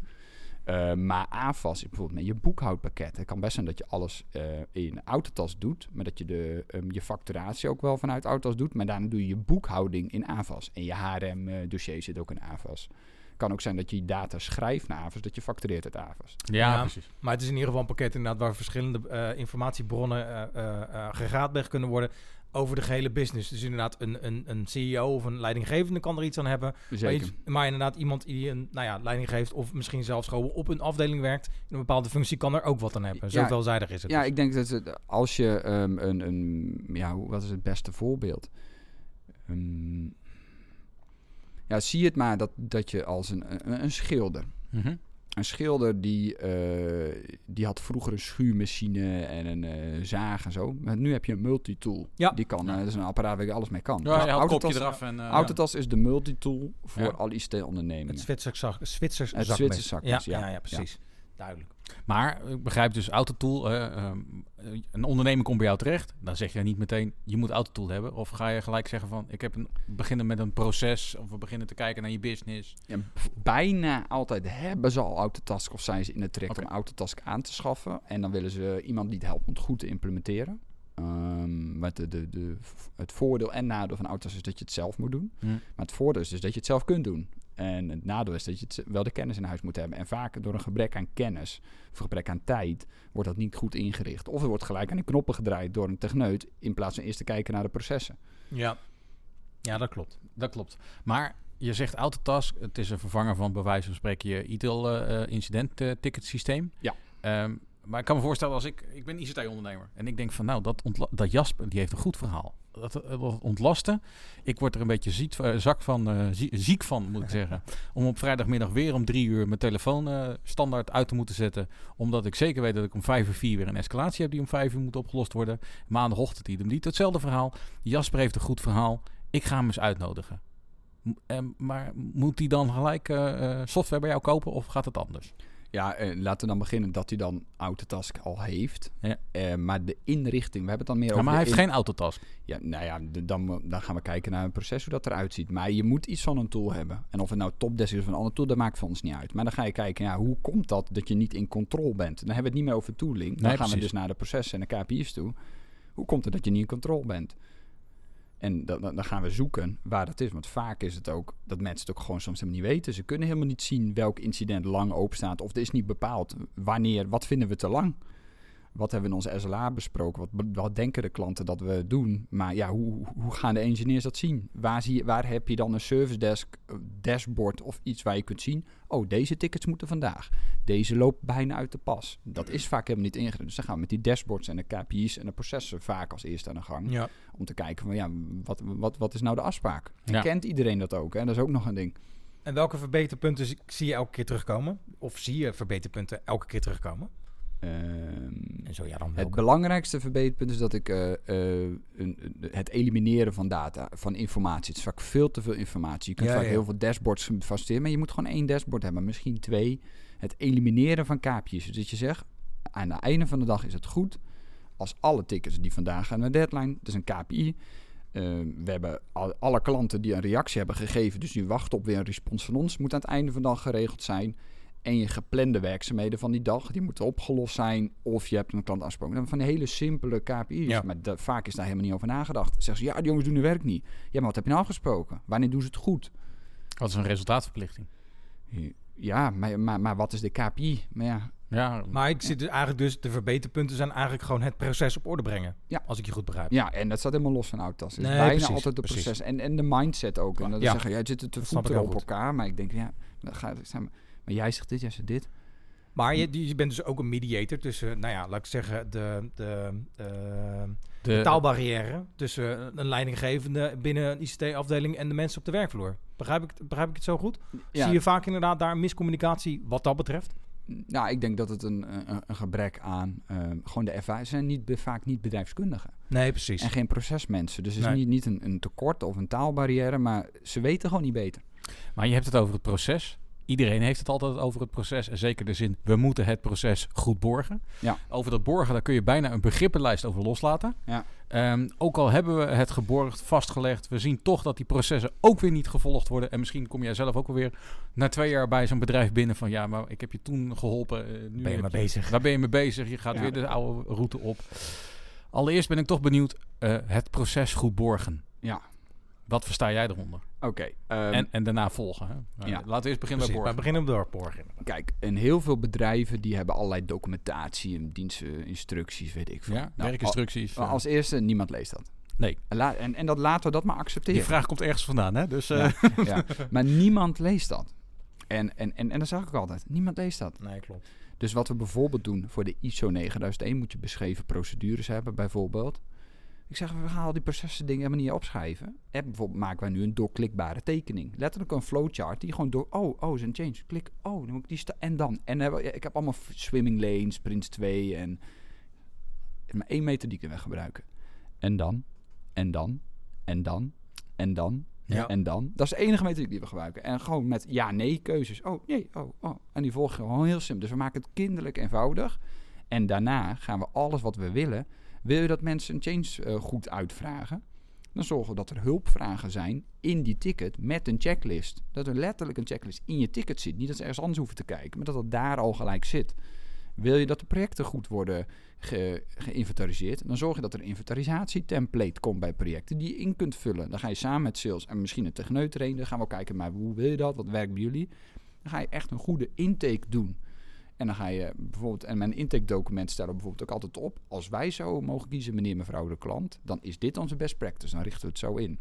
Eh, maar AFAS bijvoorbeeld met je boekhoudpakket. Het kan best zijn dat je alles eh, in Autotas doet, maar dat je de, ehm, je facturatie ook wel vanuit Autotas doet. Maar daarna doe je je boekhouding in AFAS. En je HRM-dossier zit ook in AFAS. kan ook zijn dat je je data schrijft naar AFAS, dat je factureert uit AFAS. Ja, Ja. precies. Maar het is in ieder geval een pakket inderdaad waar verschillende eh, informatiebronnen eh eh, eh, geraadpleegd kunnen worden over de gehele business. Dus inderdaad een, een, een CEO of een leidinggevende kan er iets aan hebben. Maar, iets- maar inderdaad iemand die een nou ja, leiding geeft of misschien zelfs gewoon op een afdeling werkt in een bepaalde functie kan er ook wat aan hebben. Zo Ja. veelzijdig is het. Ja, dus. ik denk dat het, als je ehm, een, een, ja, wat is het beste voorbeeld? Ehm, ja, zie het maar dat, dat je als een, een, een schilder. Mhm. Een schilder die, eh, die had vroeger een schuurmachine en een eh, zaag en zo. Maar nu heb je een multitool. Ja. Die kan, eh, dat is een apparaat waar je alles mee kan. Ja, Dus het kopje Autotas- eraf en... Autotas is de multitool voor Ja. al ICT-ondernemingen. Het Zwitsers zak, Zwitsers Het ja. ja, ja, precies. Duidelijk. Maar ik begrijp dus Autotool. ehm, een ondernemer komt bij jou terecht. Dan zeg je niet meteen, je moet Autotool hebben. Of ga je gelijk zeggen van, ik heb een, beginnen met een proces. Of we beginnen te kijken naar je business. Ja, bijna altijd hebben ze al Autotask of zijn ze in het traject Oké. om Autotask aan te schaffen. En dan willen ze iemand die het helpt om het goed te implementeren. Met de, de, de, het voordeel en nadeel van Autotask is dat je het zelf moet doen. Hm. Maar het voordeel is dus dat je het zelf kunt doen. En het nadeel is dat je het wel de kennis in huis moet hebben. En vaak door een gebrek aan kennis of gebrek aan tijd wordt dat niet goed ingericht. Of er wordt gelijk aan de knoppen gedraaid door een techneut in plaats van eerst te kijken naar de processen. Ja. ja, dat klopt. Dat klopt. Maar je zegt Autotask, het is een vervanger van bij wijze van spreken je ITIL eh, eh, incident eh. Ja. Ehm, maar ik kan me voorstellen als ik, ik ben ICT-ondernemer en ik denk van nou, dat, dat Jasper, die heeft een goed verhaal. Dat, eh, ontlasten. Ik word er een beetje ziek, eh, zak van, eh, zie- ziek van, moet ik zeggen. Om op vrijdagmiddag weer om drie uur mijn telefoon standaard uit te moeten zetten. Omdat ik zeker weet dat ik om vijf uur vier weer een escalatie heb die om vijf uur moet opgelost worden. Maandagochtend idem niet. Hetzelfde verhaal. Jasper heeft een goed verhaal. Ik ga hem eens uitnodigen. Maar moet hij dan gelijk software bij jou kopen of gaat het anders? Ja, eh, laten we dan beginnen dat hij dan Autotask al heeft. Ja. Eh, maar de inrichting, we hebben het dan meer Ja, over... maar hij heeft in- geen autotask. Ja, nou ja, de- dan, dan gaan we kijken naar een proces, hoe dat eruit ziet. Maar je moet iets van een tool hebben. En of het nou Topdesk is of een ander tool, dat maakt voor ons niet uit. Maar dan ga je kijken, ja, hoe komt dat dat je niet in controle bent? Dan hebben we het niet meer over tooling. Dan Nee, gaan we dus naar de processen en de KPI's toe. Hoe komt het dat je niet in controle bent? En dan, dan gaan we zoeken waar dat is. Want vaak is het ook dat mensen het ook gewoon soms helemaal niet weten. Ze kunnen helemaal niet zien welk incident lang open staat. Of er is niet bepaald wanneer, wat vinden we te lang. Wat hebben we in onze SLA besproken? Wat, wat denken de klanten dat we doen? Maar ja, hoe, hoe gaan de engineers dat zien? Waar, zie je, waar heb je dan een service desk, eh, dashboard of iets waar je kunt zien? Oh, deze tickets moeten vandaag. Deze loopt bijna uit de pas. Dat is vaak helemaal niet ingericht. Dus dan gaan we met die dashboards en de KPI's en de processen vaak als eerste aan de gang. Ja. Om te kijken van ja, wat, wat, wat is nou de afspraak? En Ja. kent iedereen dat ook? Hè? Dat is ook nog een ding. En welke verbeterpunten zie je elke keer terugkomen? Of zie je verbeterpunten elke keer terugkomen? Ehm, En zo ja, dan Het belangrijkste verbeterpunt is dat ik eh, eh, een, het elimineren van data, van informatie. Het is vaak veel te veel informatie. Je kunt Ja, vaak ja. heel veel dashboards faciliteren, maar je moet gewoon één dashboard hebben, misschien twee. Het elimineren van kaapjes. Dus dat je zegt, aan het einde van de dag is het goed als alle tickets die vandaag gaan naar deadline, dat is een KPI. Eh, we hebben al, alle klanten die een reactie hebben gegeven, dus die wachten op weer een respons van ons, moet aan het einde van de dag geregeld zijn. En je geplande werkzaamheden van die dag, die moeten opgelost zijn. Of je hebt een klant afgesproken. Dan Van hele simpele KPI's. Ja. Maar vaak is daar helemaal niet over nagedacht. Zeggen ze, ja, die jongens doen hun werk niet. Ja, maar wat heb je nou afgesproken? Wanneer doen ze het goed? Wat is een resultaatverplichting? Ja, maar, maar, maar wat is de KPI? Maar ja, Ja, Maar ik zit dus eigenlijk dus, de verbeterpunten zijn eigenlijk gewoon het proces op orde brengen. Ja. Als ik je goed begrijp. ja, en dat staat helemaal los van Outtas. Het is Nee, bijna precies, altijd het proces. En, en de mindset ook. En dat Ja. zeggen, ja, het zitten te voeten op goed. elkaar. Maar ik denk, ja, dat gaat, zeg maar, maar jij zegt dit, jij zegt dit. Maar je, je bent dus ook een mediator tussen, nou ja, laat ik zeggen, de, de, eh, de, taalbarrière tussen een leidinggevende binnen een ICT-afdeling en de mensen op de werkvloer. Begrijp ik, het- begrijp ik het zo goed? Ja, Zie je vaak inderdaad daar een miscommunicatie wat dat betreft? Nou, ik denk dat het een, een, een gebrek aan eh, gewoon de ervaring. Zijn niet, vaak niet bedrijfskundigen. Nee, precies. En geen procesmensen. Dus het is Nee. niet, niet een, een tekort of een taalbarrière, maar ze weten gewoon niet beter. Maar je hebt het over het proces. Iedereen heeft het altijd over het proces. En zeker de zin, we moeten het proces goed borgen. Ja. Over dat borgen, daar kun je bijna een begrippenlijst over loslaten. Ja. Ehm, ook al hebben we het geborgd, vastgelegd, we zien toch dat die processen ook weer niet gevolgd worden. En misschien kom jij zelf ook alweer na twee jaar bij zo'n bedrijf binnen van ja, maar ik heb je toen geholpen. eh, nu ben je mee bezig? Waar ben je mee bezig? Je gaat Ja. weer de oude route op. Allereerst ben ik toch benieuwd, eh, het proces goed borgen. Ja. Wat versta jij eronder? Oké. ehm, en, en daarna volgen. Hè? Ja. Laten we eerst beginnen Precies, bij borgen. beginnen door borgen. Kijk, en heel veel bedrijven die hebben allerlei documentatie en dienstinstructies, weet ik veel. Ja, Nou, werkinstructies. al- eh. als eerste, niemand leest dat. Nee. En, la- en, en dat laten we dat maar die accepteren. vraag komt ergens vandaan, hè? Dus, eh, Ja, ja. Maar niemand leest dat. En, en, en, en dat zeg ik altijd. Niemand leest dat. Nee, klopt. Dus wat we bijvoorbeeld doen voor de ISO 9001 moet je beschreven procedures hebben, bijvoorbeeld. Ik zeg, we gaan al die processen dingen helemaal niet opschrijven. En bijvoorbeeld maken wij nu een doorklikbare tekening. Letterlijk een flowchart die gewoon door, oh, oh, is een change. Klik, oh, dan moet ik die sta en dan. En ik heb allemaal swimming lanes, Prince 2 en maar één methodiek die we gebruiken. En dan, en dan, en dan, en dan, Ja. en dan. Dat is de enige methodiek die we gebruiken. En gewoon met ja-nee keuzes. Oh, nee, oh, oh. En die volgen gewoon heel simpel. Dus we maken het kinderlijk eenvoudig. En daarna gaan we alles wat we willen. Wil je dat mensen een change eh, goed uitvragen? Dan zorgen we dat er hulpvragen zijn in die ticket met een checklist. Dat er letterlijk een checklist in je ticket zit. Niet dat ze ergens anders hoeven te kijken, maar dat het daar al gelijk zit. Wil je dat de projecten goed worden ge- geïnventariseerd, dan zorg je dat er een inventarisatietemplate komt bij projecten die je in kunt vullen. Dan ga je samen met sales en misschien een techneut erin. Dan gaan we kijken, maar hoe wil je dat? Wat werkt bij jullie? Dan ga je echt een goede intake doen. En dan ga je bijvoorbeeld, en mijn intake document we bijvoorbeeld ook altijd op. Als wij zo mogen kiezen, meneer, mevrouw de klant, dan is dit onze best practice. Dan richten we het zo in.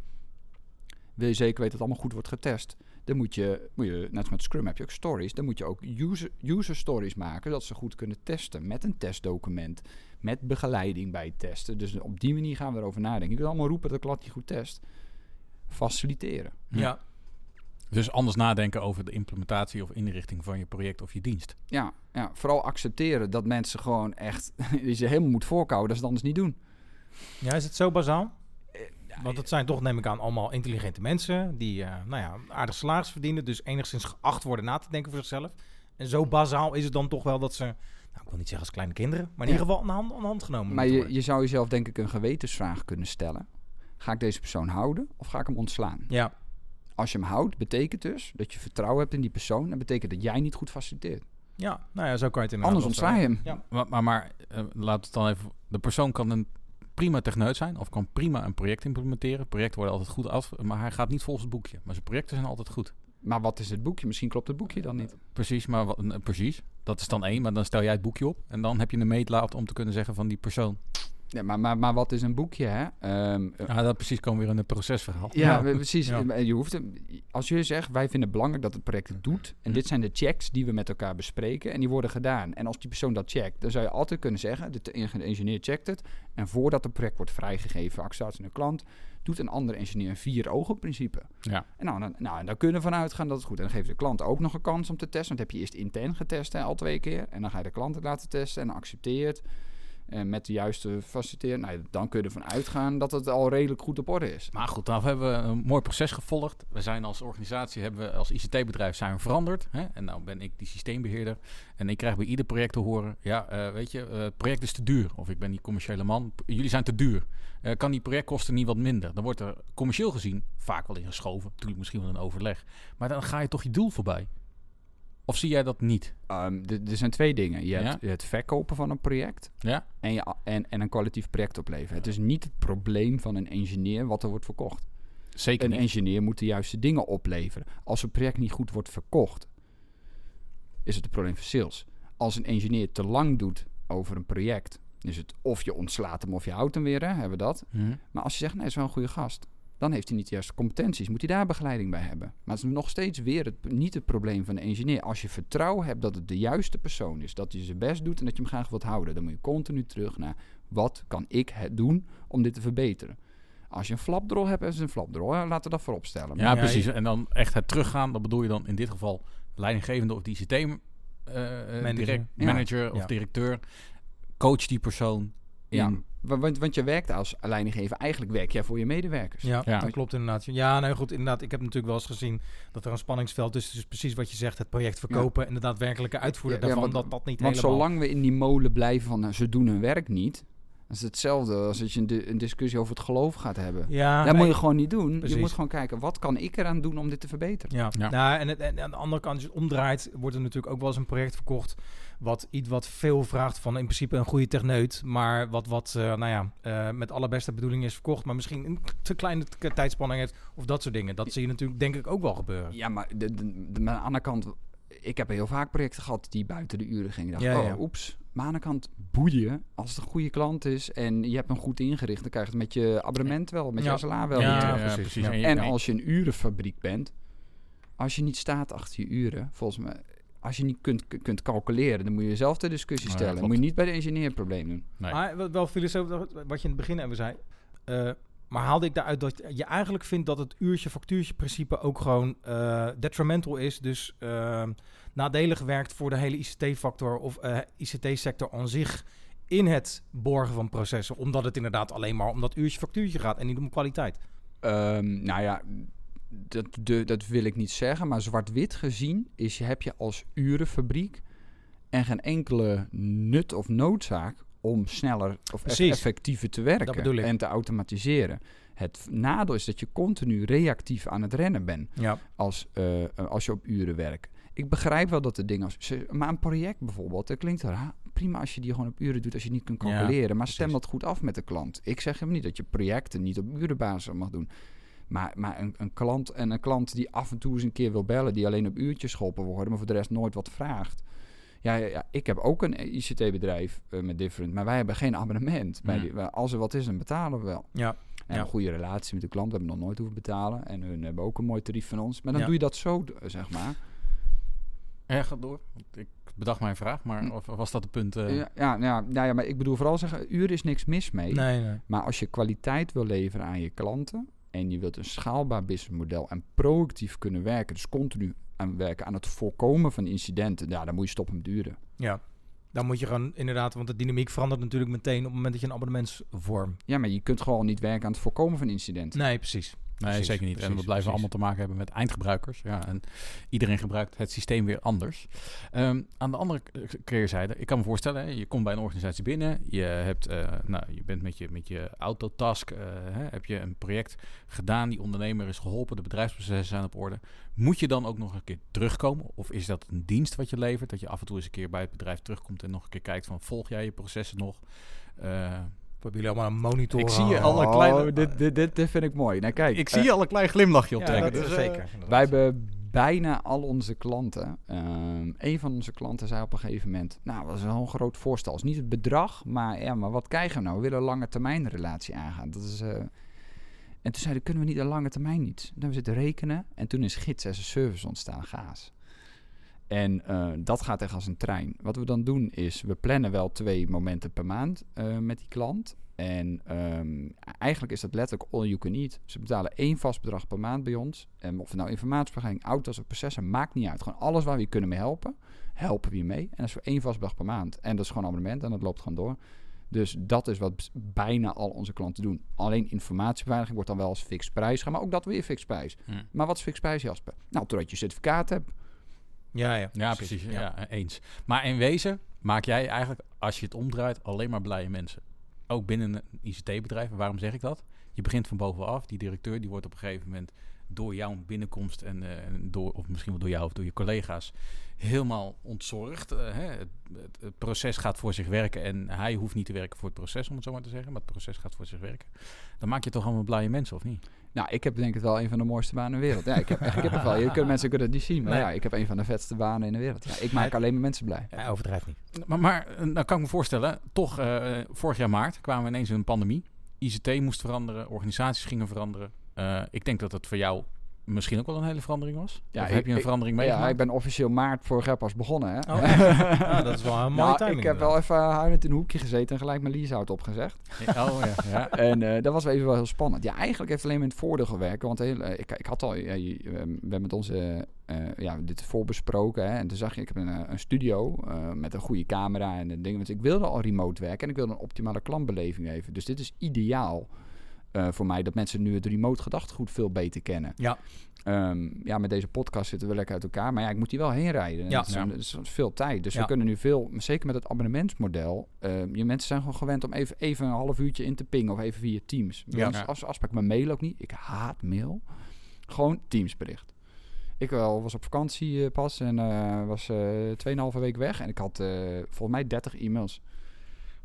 Wil je zeker weten dat het allemaal goed wordt getest, dan moet je, moet je net als met Scrum heb je ook stories, dan moet je ook user, user stories maken, zodat ze goed kunnen testen met een testdocument, met begeleiding bij het testen. Dus op die manier gaan we erover nadenken. Je kunt allemaal roepen dat de klant die goed test. Faciliteren. Ja. Dus anders nadenken over de implementatie of inrichting van je project of je dienst. Ja, ja, vooral accepteren dat mensen gewoon echt, die ze helemaal moet voorkouwen, dat ze het anders niet doen. ja, is het zo bazaal? Ja, Want het zijn toch, neem ik aan, allemaal intelligente mensen die eh, nou ja, aardig salaris verdienen, dus enigszins geacht worden na te denken voor zichzelf. En zo bazaal is het dan toch wel dat ze, nou, ik wil niet zeggen als kleine kinderen, maar in ieder geval aan de hand, aan de hand genomen Maar je, je zou jezelf denk ik een gewetensvraag kunnen stellen. Ga ik deze persoon houden of ga ik hem ontslaan? Ja, Als je hem houdt, betekent dus dat je vertrouwen hebt in die persoon. Dat betekent dat jij niet goed faciliteert. ja, nou ja, zo kan je het inderdaad Anders ontsla je hem. Ja. Maar, maar, maar eh, laat het dan even. De persoon kan een prima techneut zijn of kan prima een project implementeren. Projecten worden altijd goed af, maar hij gaat niet volgens het boekje. Maar zijn projecten zijn altijd goed. Maar wat is het boekje? Misschien klopt het boekje dan niet. Precies, maar wat, eh, precies. Dat is dan één, maar dan stel jij het boekje op en dan heb je een meetlaat om te kunnen zeggen van die persoon. Ja, maar, maar, maar wat is een boekje, hè? Ehm, eh, Ja, dat precies komen we weer in het procesverhaal. Ja, Ja. precies. Ja. Je hoeft hem- als je zegt, wij vinden het belangrijk dat het project het doet. En dit zijn de checks die we met elkaar bespreken. En die worden gedaan. En als die persoon dat checkt, dan zou je altijd kunnen zeggen, de engineer checkt het. En voordat het project wordt vrijgegeven, acceptatie naar de klant, doet een andere engineer een vier ogen principe. Ja. En nou, dan, nou, en dan kunnen we vanuit gaan dat het goed is. En dan geef je de klant ook nog een kans om te testen. Want heb je eerst intern getest, hè, al twee keer. En dan ga je de klant het laten testen en accepteert. En met de juiste faciliteren. Nou, dan kun je ervan uitgaan dat het al redelijk goed op orde is. Maar goed, dan hebben we een mooi proces gevolgd. We zijn als organisatie, hebben we als ICT-bedrijf zijn we veranderd. Hè? En nou ben ik die systeembeheerder. En ik krijg bij ieder project te horen, ja, eh, weet je, eh, het project is te duur. Of ik ben die commerciële man, jullie zijn te duur. Eh, kan die projectkosten niet wat minder? Dan wordt er commercieel gezien vaak wel ingeschoven. Natuurlijk misschien wel een overleg. Maar dan ga je toch je doel voorbij. Of zie jij dat niet? Ehm, er zijn twee dingen. Je Ja. hebt het verkopen van een project Ja? en, je, en, en een kwalitatief project opleveren. Het is niet het probleem van een engineer wat er wordt verkocht. Zeker Een niet. engineer moet de juiste dingen opleveren. Als een project niet goed wordt verkocht, is het een probleem van sales. Als een engineer te lang doet over een project, is het of je ontslaat hem of je houdt hem weer, hè, hebben we dat. Mhm. Maar als je zegt, nee, hij is wel een goede gast, dan heeft hij niet de juiste competenties. Moet hij daar begeleiding bij hebben. Maar het is nog steeds weer het, niet het probleem van de engineer. Als je vertrouwen hebt dat het de juiste persoon is, dat hij zijn best doet en dat je hem graag wilt houden, dan moet je continu terug naar wat kan ik het doen om dit te verbeteren. Als je een flapdrol hebt, is het een flapdrol. Laten we dat voorop stellen. Ja, Ja, precies. En dan echt het teruggaan, dat bedoel je dan in dit geval leidinggevende of die ICT eh, eh, Manager. direct, Ja. manager of Ja. directeur. Coach die persoon. Ja, wa- want, want je werkt als leidinggever, eigenlijk werk jij voor je medewerkers. Ja, Ja. dat klopt inderdaad. Ja, nou goed, inderdaad. Ik heb natuurlijk wel eens gezien dat er een spanningsveld is. Dus precies wat je zegt, het project verkopen en de daadwerkelijke uitvoering Ja, ja, daarvan, want- dat dat niet Want helemaal... zolang we in die molen blijven van nou, ze doen hun werk niet, dat is hetzelfde als dat je een, di- een discussie over het geloof gaat hebben. Ja, dat nee, moet je gewoon niet doen. Precies. Je moet gewoon kijken, wat kan ik eraan doen om dit te verbeteren? Ja, Ja. Nou, en, het, en aan de andere kant, als je het omdraait, wordt er natuurlijk ook wel eens een project verkocht. Wat iets wat veel vraagt van in principe een goede techneut. Maar wat, wat eh, nou ja, eh, met alle beste bedoelingen is verkocht. Maar misschien een te kleine tijdspanning heeft. Of dat soort dingen. Dat zie je natuurlijk denk ik ook wel gebeuren. Ja, maar de, de, de- maar aan de andere kant, ik heb heel vaak projecten gehad die buiten de uren gingen. Ik dacht, Ja, oh, ja. oeps. Maar aan de andere kant, boeien. Als het een goede klant is en je hebt hem goed ingericht, dan krijg je het met je abonnement wel, met Ja. je SLA wel. Ja, precies. precies. Ja. je- En als je een urenfabriek bent, als je niet staat achter je uren, volgens mij, als je niet kunt, kunt calculeren, dan moet je zelf de discussie Ja, stellen. klopt. moet je niet bij de engineer een probleem doen. Nee. Maar wat wel filosofisch, wat je in het begin even zei. eh, maar haalde ik daaruit dat je eigenlijk vindt dat het uurtje-factuurtje principe ook gewoon eh, detrimental is. Dus eh, nadelig werkt voor de hele ICT-factor of eh, ICT-sector aan zich in het borgen van processen. Omdat het inderdaad alleen maar om dat uurtje-factuurtje gaat en niet om kwaliteit. Ehm, nou ja, dat, de, dat wil ik niet zeggen, maar zwart-wit gezien is, je- heb je als urenfabriek en geen enkele nut of noodzaak om sneller of Precies. effectiever te werken en te automatiseren. Het nadeel is dat je continu reactief aan het rennen bent Ja, als, eh, eh, als je op uren werkt. Ik begrijp wel dat de dingen... Als, maar een project bijvoorbeeld, dat klinkt raar. Prima als je die gewoon op uren doet, als je niet kunt Ja, calculeren. maar stem dat goed af met de klant. Ik zeg hem niet dat je projecten niet op urenbasis mag doen. Maar, maar een, een klant en een klant die af en toe eens een keer wil bellen... die alleen op uurtjes geholpen worden, maar voor de rest nooit wat vraagt... Ja, ik heb ook een ICT-bedrijf eh, met Different, maar wij hebben geen abonnement. Bij die, als er wat is, dan betalen we wel. ja. En Ja. een goede relatie met de klant. We hebben nog nooit hoeven betalen. En hun hebben ook een mooi tarief van ons. Maar dan Ja. doe je dat zo, eh, zeg maar. Ja, ga door. Want Ik bedacht mijn vraag, maar Hm. of was dat het punt? eh, Ja, ja, nou ja, nou ja, maar ik bedoel vooral zeggen, uur is niks mis mee. Nee, nee. Maar als je kwaliteit wil leveren aan je klanten... en je wilt een schaalbaar businessmodel en proactief kunnen werken... dus continu aan werken aan het voorkomen van incidenten... ja, dan moet je stoppen met duren. Ja. Dan moet je gewoon inderdaad, want de dynamiek verandert natuurlijk meteen op het moment dat je een abonnementsvorm. Ja, maar je kunt gewoon niet werken aan het voorkomen van incidenten. Nee, precies. Nee, Precies, zeker niet. en we blijven precies. allemaal te maken hebben met eindgebruikers. Ja, en iedereen gebruikt het systeem weer anders. Ehm, aan de andere keerzijde, ik kan me voorstellen, hè, je komt bij een organisatie binnen, je, hebt, eh, nou, je bent met je, met je autotask, eh, hè, heb je een project gedaan, die ondernemer is geholpen, de bedrijfsprocessen zijn op orde. Moet je dan ook nog een keer terugkomen? Of is dat een dienst wat je levert, dat je af en toe eens een keer bij het bedrijf terugkomt en nog een keer kijkt van, volg jij je processen nog? Eh, Hebben jullie allemaal een monitor? Ik zie je eh, alle Oh, kleine- dit, dit, dit, dit vind ik mooi. Nou, kijk, Ik eh, zie je al een klein glimlachje Ja, optrekken. dat dus, is eh, zeker. inderdaad. Wij hebben bijna al onze klanten. ehm een van onze klanten zei op een gegeven moment: Nou, dat is wel een groot voorstel. Het is niet het bedrag, maar, ja, maar wat krijgen we nou? We willen een lange termijn relatie aangaan. Dat is, eh, En toen zeiden: Kunnen we niet een lange termijn iets? Dan hebben we zitten rekenen. En toen is gids as a service ontstaan, gaas. En eh, dat gaat echt als een trein. Wat we dan doen is: we plannen wel twee momenten per maand eh, met die klant. En ehm, eigenlijk is dat letterlijk all you can eat. Ze betalen één vast bedrag per maand bij ons. En of het nou informatiebegeleiding, auto's of processen, maakt niet uit. Gewoon alles waar we je kunnen mee helpen, helpen we je mee. En dat is voor één vast bedrag per maand. En dat is gewoon een abonnement en dat loopt gewoon door. Dus dat is wat bijna al onze klanten doen. Alleen informatiebeveiliging wordt dan wel als fix prijs. gaan, Maar ook dat weer fix prijs. Hm. Maar wat is fix prijs, Jasper? Nou, totdat je certificaat hebt. Ja, ja. Ja, precies. Ja. eens. Maar in wezen maak jij eigenlijk, als je het omdraait, alleen maar blije mensen. Ook binnen een ICT-bedrijf. Waarom zeg ik dat? Je begint van bovenaf. Die directeur die wordt op een gegeven moment door jouw binnenkomst en, eh, door, of misschien wel door jou of door je collega's, helemaal ontzorgd. Eh, hè? Het, het- het proces gaat voor zich werken en hij hoeft niet te werken voor het proces, om het zo maar te zeggen. Maar het proces gaat voor zich werken. Dan maak je toch allemaal blije mensen, of niet? Nou, ik heb denk ik wel een van de mooiste banen in de wereld. Ja, ik heb echt kippenvel. Je kunt, mensen kunnen het niet zien, maar Nee. ja, ik heb een van de vetste banen in de wereld. Ja, ik maak alleen maar mensen blij. Hij overdrijft niet. Maar, maar eh, nou kan ik me voorstellen, toch eh, vorig jaar maart kwamen we ineens in een pandemie. ICT moest veranderen, organisaties gingen veranderen. Eh, ik denk dat dat voor jou misschien ook wel een hele verandering was. Ja, Of heb je een ik- verandering Ja, meegemaakt? ik ben officieel maart vorig jaar pas begonnen. Hè? Oh, ja, dat is wel een mooie nou, timing. ik heb wel even huilend in een hoekje gezeten en gelijk mijn leasehout opgezegd. Oh ja, ja. en eh, dat was wel even wel heel spannend. Ja, eigenlijk heeft het alleen maar in het voordeel gewerkt. Want heel, eh, ik, ik had al, ja, je- we hebben met onze, eh, ja, dit voorbesproken. Hè, en toen zag je, ik heb een, eh, een studio eh, met een goede camera en dingen. Want ik wilde al remote werken en ik wilde een optimale klantbeleving geven. Dus dit is ideaal eh, voor mij dat mensen nu het remote gedachtegoed veel beter kennen. Ja. Ehm, ja, met deze podcast zitten we lekker uit elkaar. Maar ja, ik moet hier wel heen rijden. Ja. Dat, is, Ja. dat is veel tijd. Dus Ja. we kunnen nu veel, zeker met het abonnementsmodel. ehm, je mensen zijn gewoon gewend om even, even een half uurtje in te pingen of even via Teams. Bij Ja. als afspraak met mail ook niet. Ik haat mail. Gewoon Teamsbericht. Ik wel, was op vakantie eh, pas en eh, was eh 2,5 week weg. En ik had eh, volgens mij 30 e-mails.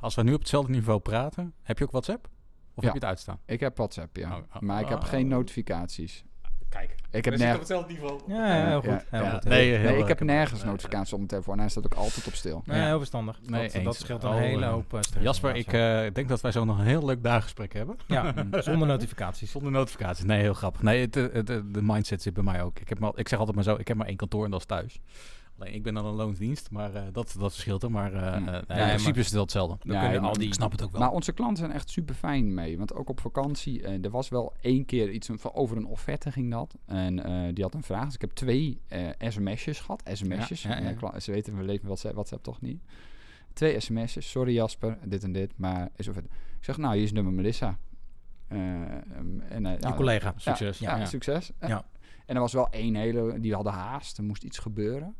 Als we nu op hetzelfde niveau praten, heb je ook WhatsApp? Of Ja. heb je het uitstaan? Ik heb WhatsApp, ja. Oh, oh, maar ik heb oh. geen notificaties. Kijk, Ik heb nergens... hetzelfde niveau. Ja, ja, heel goed. Heel. Nee, Heel- heel Nee, ik heb nergens notificaties op mijn telefoon. En hij staat ook altijd op stil. Nee, Ja. heel verstandig. Nee, dat, dat scheelt een Oh, hele eh, hoop uh, stress. Jasper, ik eh, denk dat wij zo nog een heel leuk dagengesprek hebben. ja. Ja, zonder notificaties. Zonder notificaties. Nee, heel grappig. Nee, het, het, het- de mindset zit bij mij ook. Ik, heb maar, ik zeg altijd maar zo, ik heb maar één kantoor en dat is thuis. Alleen ik ben dan een loonsdienst, maar eh, dat, dat verschilt er. Maar eh, Hmm. eh, Ja, in maar- principe is het wel hetzelfde. Ja, maar al die... Ik snap het ook wel. Maar onze klanten zijn echt super fijn mee. Want ook op vakantie, er was wel één keer iets van over een offerte ging dat. En eh, die had een vraag. Dus ik heb twee eh, sms'jes gehad. sms'jes. Ja, ja, ja. Kla- ze weten, we leven WhatsApp, WhatsApp toch niet. Twee sms'jes. Sorry Jasper, dit en dit. Maar is offerte. Ik zeg, nou, hier is nummer Melissa. Eh, ehm, en, eh, Je ja, collega. Succes. Ja, Ja. succes. Ja. En er was wel één hele, die hadden haast. Er moest iets gebeuren.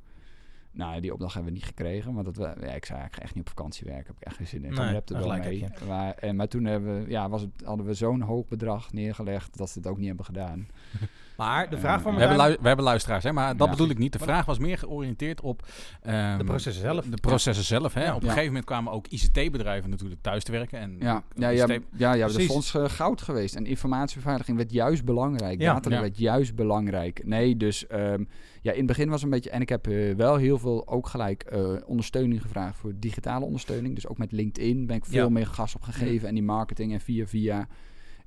Nou, die opdracht hebben we niet gekregen. Want dat we, ja, ik zei, ik ga echt niet op vakantie werken. Heb ik echt geen zin in. Nee, heb er wel gelijk mee. Maar, en, maar toen hebben we, ja, was het, hadden we zo'n hoog bedrag neergelegd dat ze het ook niet hebben gedaan. Maar de vraag van We hebben, we hebben luisteraars, hè, maar dat Ja. bedoel ik niet. De vraag was meer georiënteerd op... ehm, De processen zelf. De processen zelf. Hè. Ja. Op een Ja. gegeven moment kwamen ook ICT-bedrijven natuurlijk thuis te werken. En Ja, ja, ICT ja, ja, ja dat is Precies. voor ons eh, goud geweest. En informatiebeveiliging werd juist belangrijk. Ja. Data Ja. werd juist belangrijk. Nee, dus ehm, ja, in het begin was een beetje... En ik heb eh, wel heel veel ook gelijk eh, ondersteuning gevraagd voor digitale ondersteuning. Dus ook met LinkedIn ben ik veel Ja. meer gas op gegeven. En die marketing en via via...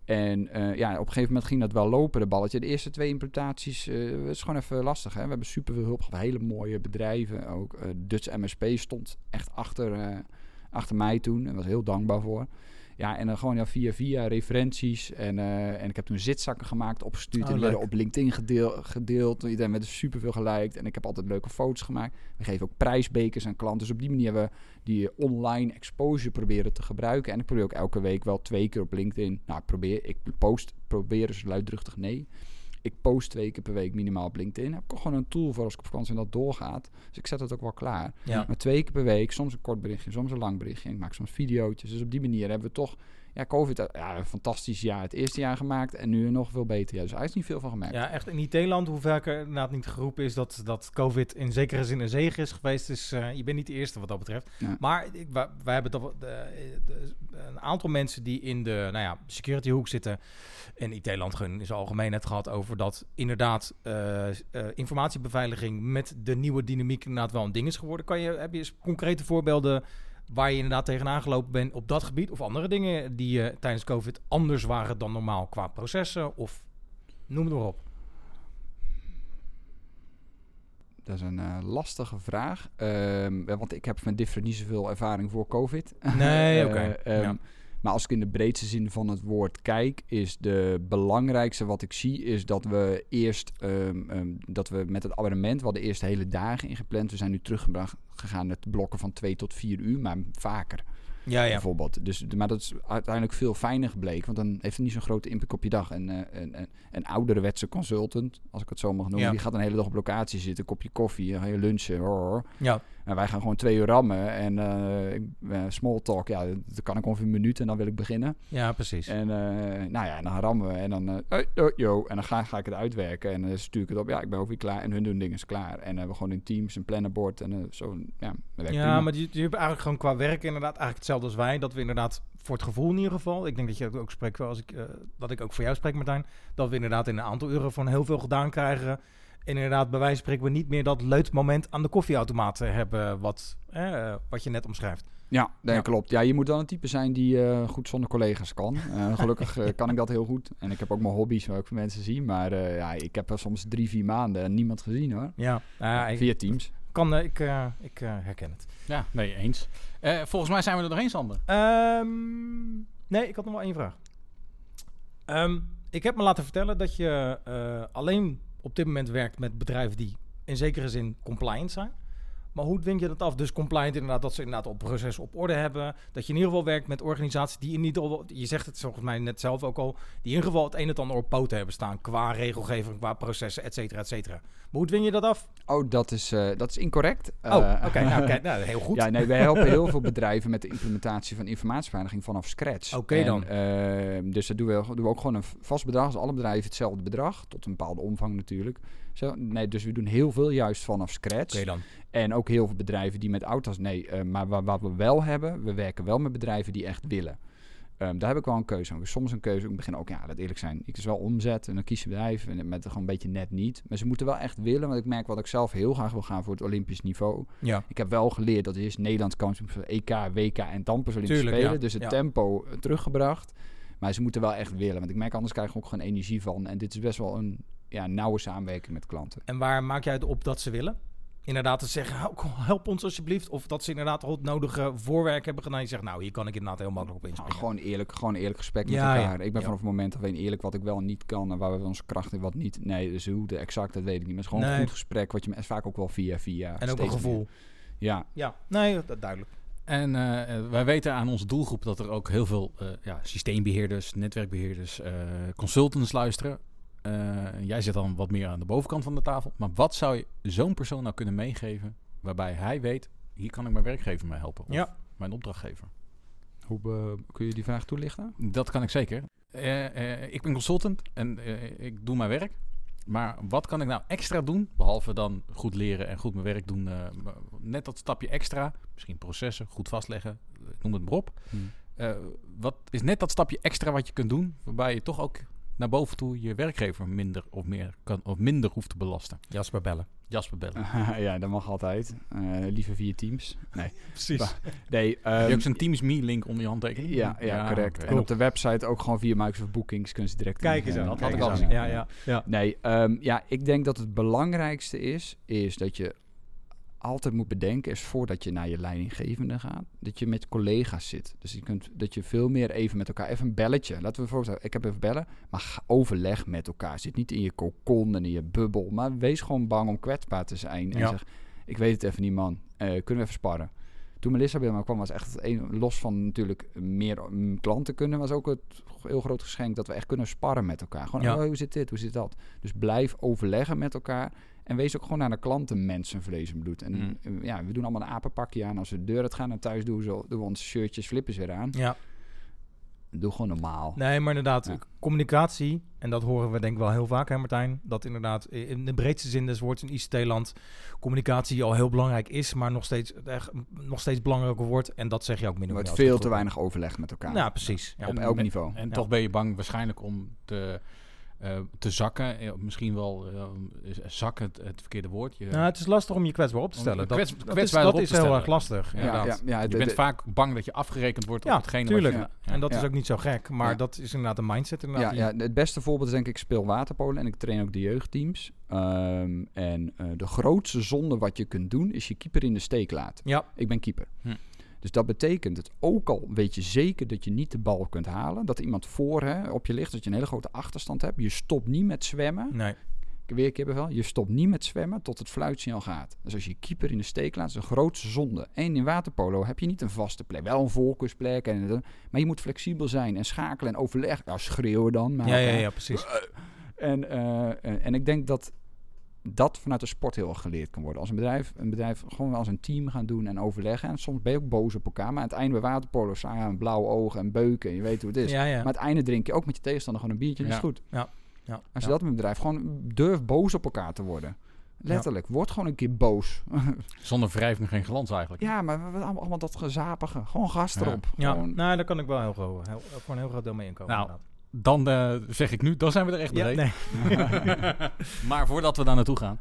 En eh, ja, op een gegeven moment ging dat wel lopen, de balletje. De eerste twee implementaties eh is gewoon even lastig. Hè? We hebben super veel hulp gehad, hele mooie bedrijven. Ook eh, Dutch MSP stond echt achter, achter mij toen en was heel dankbaar voor. Ja, en dan gewoon ja, via via referenties. En, eh, en ik heb toen zitzakken gemaakt, opgestuurd. Oh, en die werden leuk. op LinkedIn gedeel, gedeeld. Iedereen werd super veel geliked. En ik heb altijd leuke foto's gemaakt. We geven ook prijsbekers aan klanten. Dus op die manier hebben we die eh, online exposure proberen te gebruiken. En ik probeer ook elke week wel twee keer op LinkedIn. Nou, ik probeer, ik post, probeer dus luidruchtig nee. Ik post twee keer per week minimaal op LinkedIn. Heb ik gewoon een tool voor als ik op vakantie en dat doorgaat. Dus ik zet het ook wel klaar. Ja. Maar twee keer per week, soms een kort berichtje, soms een lang berichtje. Ik maak soms videootjes. Dus op die manier hebben we toch Ja, COVID, eh, ja, een fantastisch jaar. Het eerste jaar gemaakt en nu nog veel beter. Ja, dus hij is niet veel van gemerkt. Ja, echt in IT-land, hoe vaak er inderdaad niet geroepen is dat, dat COVID in zekere zin een zegen is geweest. Dus je bent niet de eerste wat dat betreft. Ja. Maar ik, wij, wij hebben toch een aantal mensen die in de nou ja, security hoek zitten. En IT-land in zijn algemeen het gehad over dat inderdaad eh, informatiebeveiliging met de nieuwe dynamiek inderdaad wel een ding is geworden. Kan je, heb je eens concrete voorbeelden waar je inderdaad tegenaan gelopen bent op dat gebied? Of andere dingen die eh, tijdens COVID anders waren dan normaal qua processen? Of noem het maar op. Dat is een eh, lastige vraag. Ehm, want ik heb met Different niet zoveel ervaring voor COVID. Nee, Eh, oké. ehm, Ja. Maar als ik in de breedste zin van het woord kijk, is de belangrijkste wat ik zie, is dat we eerst ehm, ehm, dat we met het abonnement, we hadden eerst hele dagen ingepland. We zijn nu teruggebracht gegaan met blokken van twee tot vier uur, maar vaker Ja, ja. bijvoorbeeld. Dus, maar dat is uiteindelijk veel fijner gebleken, want dan heeft het niet zo'n grote impact op je dag. En eh, een, een, een ouderwetse consultant, als ik het zo mag noemen, Ja. die gaat een hele dag op locatie zitten, kopje koffie, je lunchen. hoor. Ja, En wij gaan gewoon twee uur rammen en eh, eh, small talk, ja, dat kan ik ongeveer een minuut en dan wil ik beginnen. ja, precies. En eh, nou ja, dan rammen we en dan, yo, yo, en dan ga, ga ik het uitwerken en dan stuur ik het op. Ja, ik ben ook weer klaar en hun doen dingen is klaar. En hebben we gewoon in teams een plannerbord en zo, ja, dat Ja, prima. maar je, je hebt eigenlijk gewoon qua werk inderdaad eigenlijk hetzelfde als wij. Dat we inderdaad voor het gevoel in ieder geval. Ik denk dat je ook spreekt wel als ik dat ik ook voor jou spreek, Martijn. Dat we inderdaad in een aantal uren van heel veel gedaan krijgen. En inderdaad, bij wijze van spreken, we niet meer dat leutmoment aan de koffieautomaat eh, hebben. Wat, eh, wat je net omschrijft. Ja, Ja. klopt. Ja, je moet dan een type zijn die eh, goed zonder collega's kan. Eh, gelukkig kan ik dat heel goed. En ik heb ook mijn hobby's waar ik voor mensen zie. Maar eh, ja, ik heb er soms drie, vier maanden en niemand gezien hoor. Ja, ik, Via Teams. kan, ik, eh, ik eh, herken het. Ja, nee, eens. Eh, volgens mij zijn we er doorheen, Sander. Ehm, nee, ik had nog wel één vraag. Ehm, ik heb me laten vertellen dat je eh, alleen op dit moment werkt met bedrijven die in zekere zin compliant zijn. Maar hoe dwing je dat af? Dus compliant inderdaad, dat ze inderdaad op proces op orde hebben. Dat je in ieder geval werkt met organisaties die in ieder geval, je zegt het volgens mij net zelf ook al, die in ieder geval het een en ander op poten hebben staan. Qua regelgeving, qua processen, et cetera, et cetera. Maar hoe dwing je dat af? Oh, dat is, eh, dat is incorrect. Oh, Eh, oké, nou, nou, heel goed. Ja, nee, wij helpen heel veel bedrijven met de implementatie van informatiebeveiliging vanaf scratch. Oké dan. eh, dus dat doen we, doen we ook gewoon een vast bedrag. Dus alle bedrijven hetzelfde bedrag, tot een bepaalde omvang natuurlijk. Zo, nee, dus we doen heel veel juist vanaf scratch. Oké dan. En ook heel veel bedrijven die met auto's, nee, eh, maar wa- wat we wel hebben, we werken wel met bedrijven die echt willen. Ehm, daar heb ik wel een keuze aan. Soms een keuze. Ik begin ook, ja, dat eerlijk zijn. Ik is wel omzet en dan kies je bedrijf en met gewoon een beetje net niet. Maar ze moeten wel echt willen, want ik merk wat ik zelf heel graag wil gaan voor het Olympisch niveau. Ja. Ik heb wel geleerd dat het is Nederlands kampioenschap voor EK, WK en dan pas Olympische Tuurlijk, Spelen. ja. Dus het Ja. tempo eh, teruggebracht. Maar ze moeten wel echt willen, want ik merk anders krijg ik ook gewoon energie van. En dit is best wel een ja, nauwe samenwerking met klanten. En waar maak jij het op dat ze willen? Inderdaad te zeggen, help, help ons alsjeblieft. Of dat ze inderdaad al het nodige voorwerk hebben gedaan. Je zegt, nou, hier kan ik inderdaad heel makkelijk op Nou, inspringen. gewoon eerlijk, gewoon eerlijk gesprek met Ja, ja. elkaar. Ik ben Ja. vanaf het moment alleen eerlijk wat ik wel en niet kan en waar we onze krachten en wat niet. Nee, dus hoe de exact, dat weet ik niet. Maar het is gewoon Nee. een goed gesprek, wat je me vaak ook wel via via. en ook een gevoel. meer- Ja, Ja, nee, dat duidelijk. En eh, eh, wij weten aan onze doelgroep dat er ook heel veel eh, ja, systeembeheerders, netwerkbeheerders, eh, consultants luisteren. Eh, jij zit dan wat meer aan de bovenkant van de tafel. Maar wat zou je zo'n persoon nou kunnen meegeven waarbij hij weet, hier kan ik mijn werkgever mee helpen. Of Ja. mijn opdrachtgever. hoe eh, kun je die vraag toelichten? Dat kan ik zeker. Eh, ik ben consultant en ik doe mijn werk. Maar wat kan ik nou extra doen? Behalve dan goed leren en goed mijn werk doen. net dat stapje extra. Misschien processen, goed vastleggen. Noem het maar op. Hmm. Wat is net dat stapje extra wat je kunt doen, waarbij je toch ook naar boven toe je werkgever minder of meer kan of minder hoeft te belasten. Jasper bellen. Jasper bellen. ja, dat mag altijd. Eh, liever via Teams. Nee, Precies. nee je ehm, ook zo'n Teams Me link onder je handtekening? ja, ja, correct. oké. En op de website ook gewoon via Microsoft Bookings kunnen ze direct... Kijk eens aan. dat had ik al gezien. Ja, ja, ja. Nee, ehm, ja, ik denk dat het belangrijkste is, is dat je altijd moet bedenken, is voordat je naar je leidinggevende gaat, dat je met collega's zit. Dus je kunt, dat je veel meer even met elkaar, even een belletje. Laten we voorstellen, ik heb even bellen, maar overleg met elkaar. Zit niet in je kokon en in je bubbel, maar wees gewoon bang om kwetsbaar te zijn. En Ja. zeg, ik weet het even niet man, Eh, kunnen we even sparren? Toen Melissa bij me kwam, was echt een, los van natuurlijk meer mm, klanten kunnen, was ook het heel groot geschenk dat we echt kunnen sparren met elkaar. Gewoon, Ja. oh, hoe zit dit, hoe zit dat? Dus blijf overleggen met elkaar. En wees ook gewoon naar de klanten mensen vlees en bloed. En Mm. eh, ja, we doen allemaal een apenpakje aan. Als we de deur uit gaan en thuis doen, doen we onze shirtjes, flippers weer aan. Ja. doe gewoon normaal. Nee, maar inderdaad, Ja. communicatie, en dat horen we denk ik wel heel vaak, hè Martijn? Dat inderdaad in de breedste zin des woords in ICT-land communicatie al heel belangrijk is, maar nog steeds, echt, nog steeds belangrijker wordt. En dat zeg je ook Er minder wordt veel te weinig overleg met elkaar. Ja, precies. Ja. Op En elk niveau. En Ja. toch ben je bang waarschijnlijk om te, eh, te zakken. Misschien wel eh, is zakken het, het verkeerde woord. Je, Nou, het is lastig om je kwetsbaar op te stellen. je Dat, dat is, dat is heel erg lastig, Ja, ja, ja, je de- bent de- vaak bang dat je afgerekend wordt Ja, op hetgene tuurlijk. wat je... En dat is ook niet zo gek, maar Ja. dat is inderdaad een mindset. Ja, Inderdaad, ja, het beste voorbeeld is denk ik, ik speel waterpolen en ik train ook de jeugdteams. Ehm, en eh, de grootste zonde wat je kunt doen, is je keeper in de steek laten. ja. Ik ben keeper. Hm. Dus dat betekent dat ook al weet je zeker dat je niet de bal kunt halen, dat iemand voor hè, op je ligt, dat je een hele grote achterstand hebt. Je stopt niet met zwemmen. nee. Weer kippenvel. Je stopt niet met zwemmen tot het fluitsignaal gaat. Dus als je keeper in de steek laat, is een grootste zonde. En in waterpolo heb je niet een vaste plek. Wel een voorkeursplek. En, maar je moet flexibel zijn en schakelen en overleggen. Ja, schreeuwen dan. Maar Ja, ja, ja, precies. En, eh, en, en ik denk dat dat vanuit de sport heel erg geleerd kan worden. Als een bedrijf, een bedrijf gewoon wel als een team gaan doen en overleggen. En soms ben je ook boos op elkaar. Maar aan het einde bij waterpolo staan je met blauwe ogen en beuken. En je weet hoe het is. Ja, ja. Maar aan het einde drink je ook met je tegenstander gewoon een biertje en Ja. dat is goed. ja. Als je ja. dat met een bedrijf gewoon durf boos op elkaar te worden. Letterlijk, word gewoon een keer boos. Zonder wrijving geen glans eigenlijk. ja, maar allemaal, allemaal dat gezapige. Gewoon gas Ja. erop. Ja, Gewoon, nou, daar kan ik wel heel, heel, voor een heel groot deel mee inkomen. Nou, inderdaad. Dan eh, zeg ik nu, dan zijn we er echt ja, bij. nee. Maar voordat we daar naartoe gaan...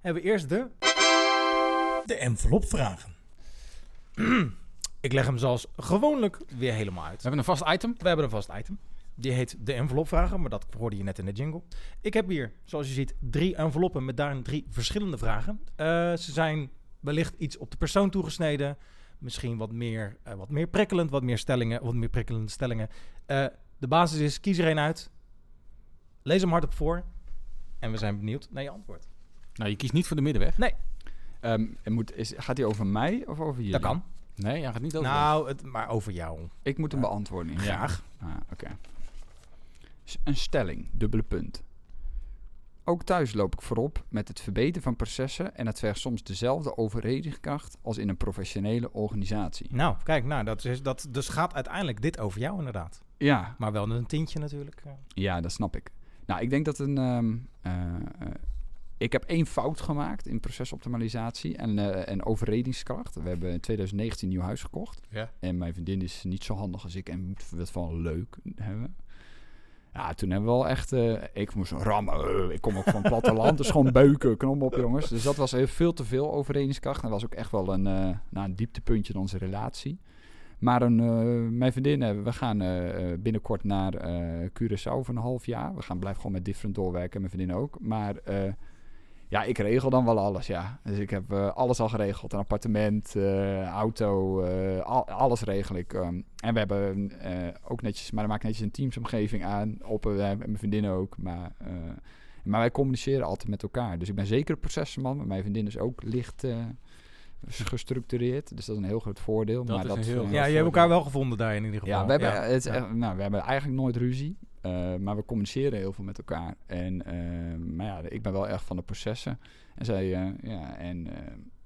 Hebben we eerst de... De envelopvragen. ik leg hem zoals gewoonlijk weer helemaal uit. We hebben een vast item. We hebben een vast item. Die heet de envelopvragen, maar dat hoorde je net in de jingle. Ik heb hier, zoals je ziet, drie enveloppen met daarin drie verschillende vragen. Eh, ze zijn wellicht iets op de persoon toegesneden. Misschien wat meer, eh, wat meer prikkelend, wat meer stellingen, wat meer prikkelende stellingen. Eh, de basis is, kies er één uit. Lees hem hardop voor. En we zijn benieuwd naar je antwoord. Nou, je kiest niet voor de middenweg. Ehm, en moet, is, gaat hij over mij of over jullie? Dat kan. Nee, hij gaat niet over Nou, het, maar over jou. Ik moet hem beantwoorden. Graag. Ah, oké. Een stelling, dubbele punt. Ook thuis loop ik voorop met het verbeteren van processen en het vergt soms dezelfde overredingskracht als in een professionele organisatie. Nou, kijk, nou, dat is, dat, dus gaat uiteindelijk dit over jou inderdaad. Ja, Maar wel een tintje natuurlijk. eh. ja, dat snap ik. Nou, ik denk dat een. ehm, eh, eh, ik heb één fout gemaakt in procesoptimalisatie en, en overredingskracht. We hebben in 2019 een nieuw huis gekocht. Ja. En mijn vriendin is niet zo handig als ik en moet het van leuk hebben. Ja, toen hebben we wel echt... eh, ik moest rammen. eh, ik kom ook van het platteland. Dus gewoon beuken. Kom op, jongens. Dus dat was veel te veel overredingskracht. Dat was ook echt wel een, eh nou, een dieptepuntje in onze relatie. Maar een, mijn vriendin, we gaan binnenkort naar Curaçao voor een half jaar. We gaan blijven gewoon met different doorwerken. Mijn vriendin ook. Maar... ja, ik regel dan wel alles, ja. Dus ik heb eh, alles al geregeld. Een appartement, eh, auto, eh, al- alles regel ik. ehm. en we hebben ook netjes, maar dan maak ik netjes een teamsomgeving aan. Op, en mijn vriendin ook. Maar, maar wij communiceren altijd met elkaar. Dus ik ben zeker een processenman. Maar mijn vriendin is ook licht gestructureerd. Dus dat is een heel groot voordeel. Dat maar is dat, een heel groot Ja, je hebt elkaar wel gevonden daar in ieder geval. ja, we hebben, Het is ja. echt- nou, we hebben eigenlijk nooit ruzie. eh, maar we communiceren heel veel met elkaar. En, eh, maar ja, ik ben wel erg van de processen. En zij, eh, ja, en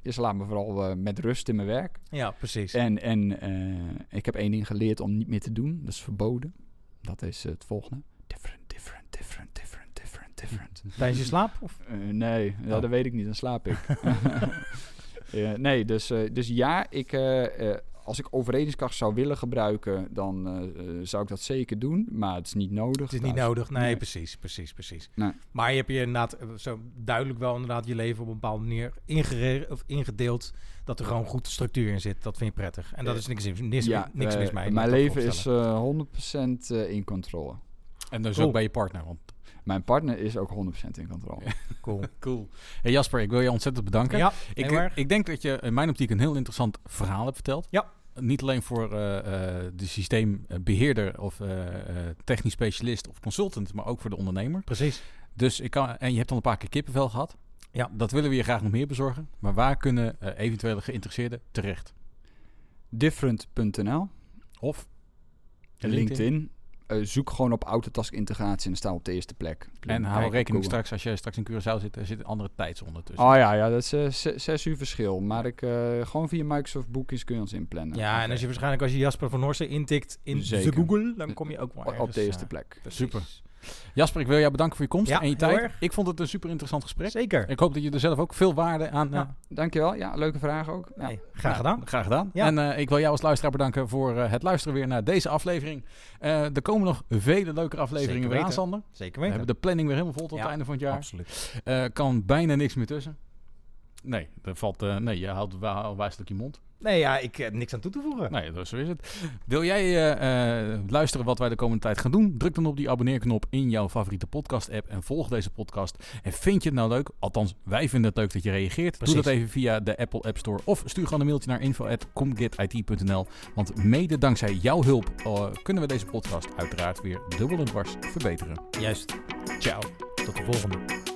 uh, ze laat me vooral met rust in mijn werk. Ja, precies. En, en eh, ik heb één ding geleerd om niet meer te doen. Dat is verboden. Dat is het volgende. Different, different, different, different, different, different. Tijdens je slaap? Of? Nee, ja, Oh. dat weet ik niet. Dan slaap ik. Ja, nee, dus, eh, dus ja, ik, eh, eh, als ik overredingskracht zou willen gebruiken, dan eh, eh, zou ik dat zeker doen. Maar het is niet nodig. Het is niet nodig. Nee, nee. precies, precies, precies. Nee. Maar je hebt je inderdaad eh, zo duidelijk wel inderdaad je leven op een bepaalde manier ingere- of ingedeeld. Dat er gewoon goed structuur in zit. Dat vind je prettig. En dat is niks, niks, Ja, niks eh, mis mee. Mijn leven is vooropstellen. eh 100% eh, in controle. En dus Cool. ook bij je partner. Want, Mijn partner is ook 100% in controle. cool. cool. Hey Jasper, ik wil je ontzettend bedanken. Ja, ik, heel erg. ik denk dat je in mijn optiek een heel interessant verhaal hebt verteld. Ja. Niet alleen voor eh, eh, de systeembeheerder of eh, eh, technisch specialist of consultant, maar ook voor de ondernemer. Precies. Dus ik kan, en je hebt al een paar keer kippenvel gehad. Ja. Dat willen we je graag nog meer bezorgen. Maar waar kunnen eventuele geïnteresseerden terecht? Different.nl, Of LinkedIn. Eh, zoek gewoon op Autotask integratie en dan staan we op de eerste plek. En hou rekening Google. straks, als je straks in Curaçao zit, er zit een andere tijdzone tussen. Oh ja, ja, dat is ze- zes uur verschil. Maar ik, eh, gewoon via Microsoft Bookings kun je ons inplannen. Ja, en als je waarschijnlijk als je Jasper van Horsen intikt in Zeker. de Google, dan kom je ook wel O- op de eerste plek. Super. Jasper, ik wil jou bedanken voor je komst Ja, en je tijd. erg. Ik vond het een super interessant gesprek. Zeker. Ik hoop dat je er zelf ook veel waarde aan... eh, Ja. Dankjewel. Ja, leuke vraag ook. Ja. Graag gedaan. Graag gedaan. Ja. En eh, ik wil jou als luisteraar bedanken voor eh, het luisteren weer naar deze aflevering. Eh, er komen nog vele leuke afleveringen Zeker weer aan, weten. Sander. Zeker We weten. hebben de planning weer helemaal vol tot Ja, het einde van het jaar. Absoluut. Eh, kan bijna niks meer tussen. Nee, er valt, eh, nee je houdt wa- wijselijk je mond. Nee, ja, ik heb niks aan toe te voegen. Nee, dus zo is het. Wil jij eh, eh, luisteren wat wij de komende tijd gaan doen? Druk dan op die abonneerknop in jouw favoriete podcast-app en volg deze podcast. En vind je het nou leuk? Althans, wij vinden het leuk dat je reageert. Precies. Doe dat even via de Apple App Store of stuur gewoon een mailtje naar info@comgetit.nl. Want mede dankzij jouw hulp eh, kunnen we deze podcast uiteraard weer dubbel en dwars verbeteren. Juist. Ciao. Tot de volgende.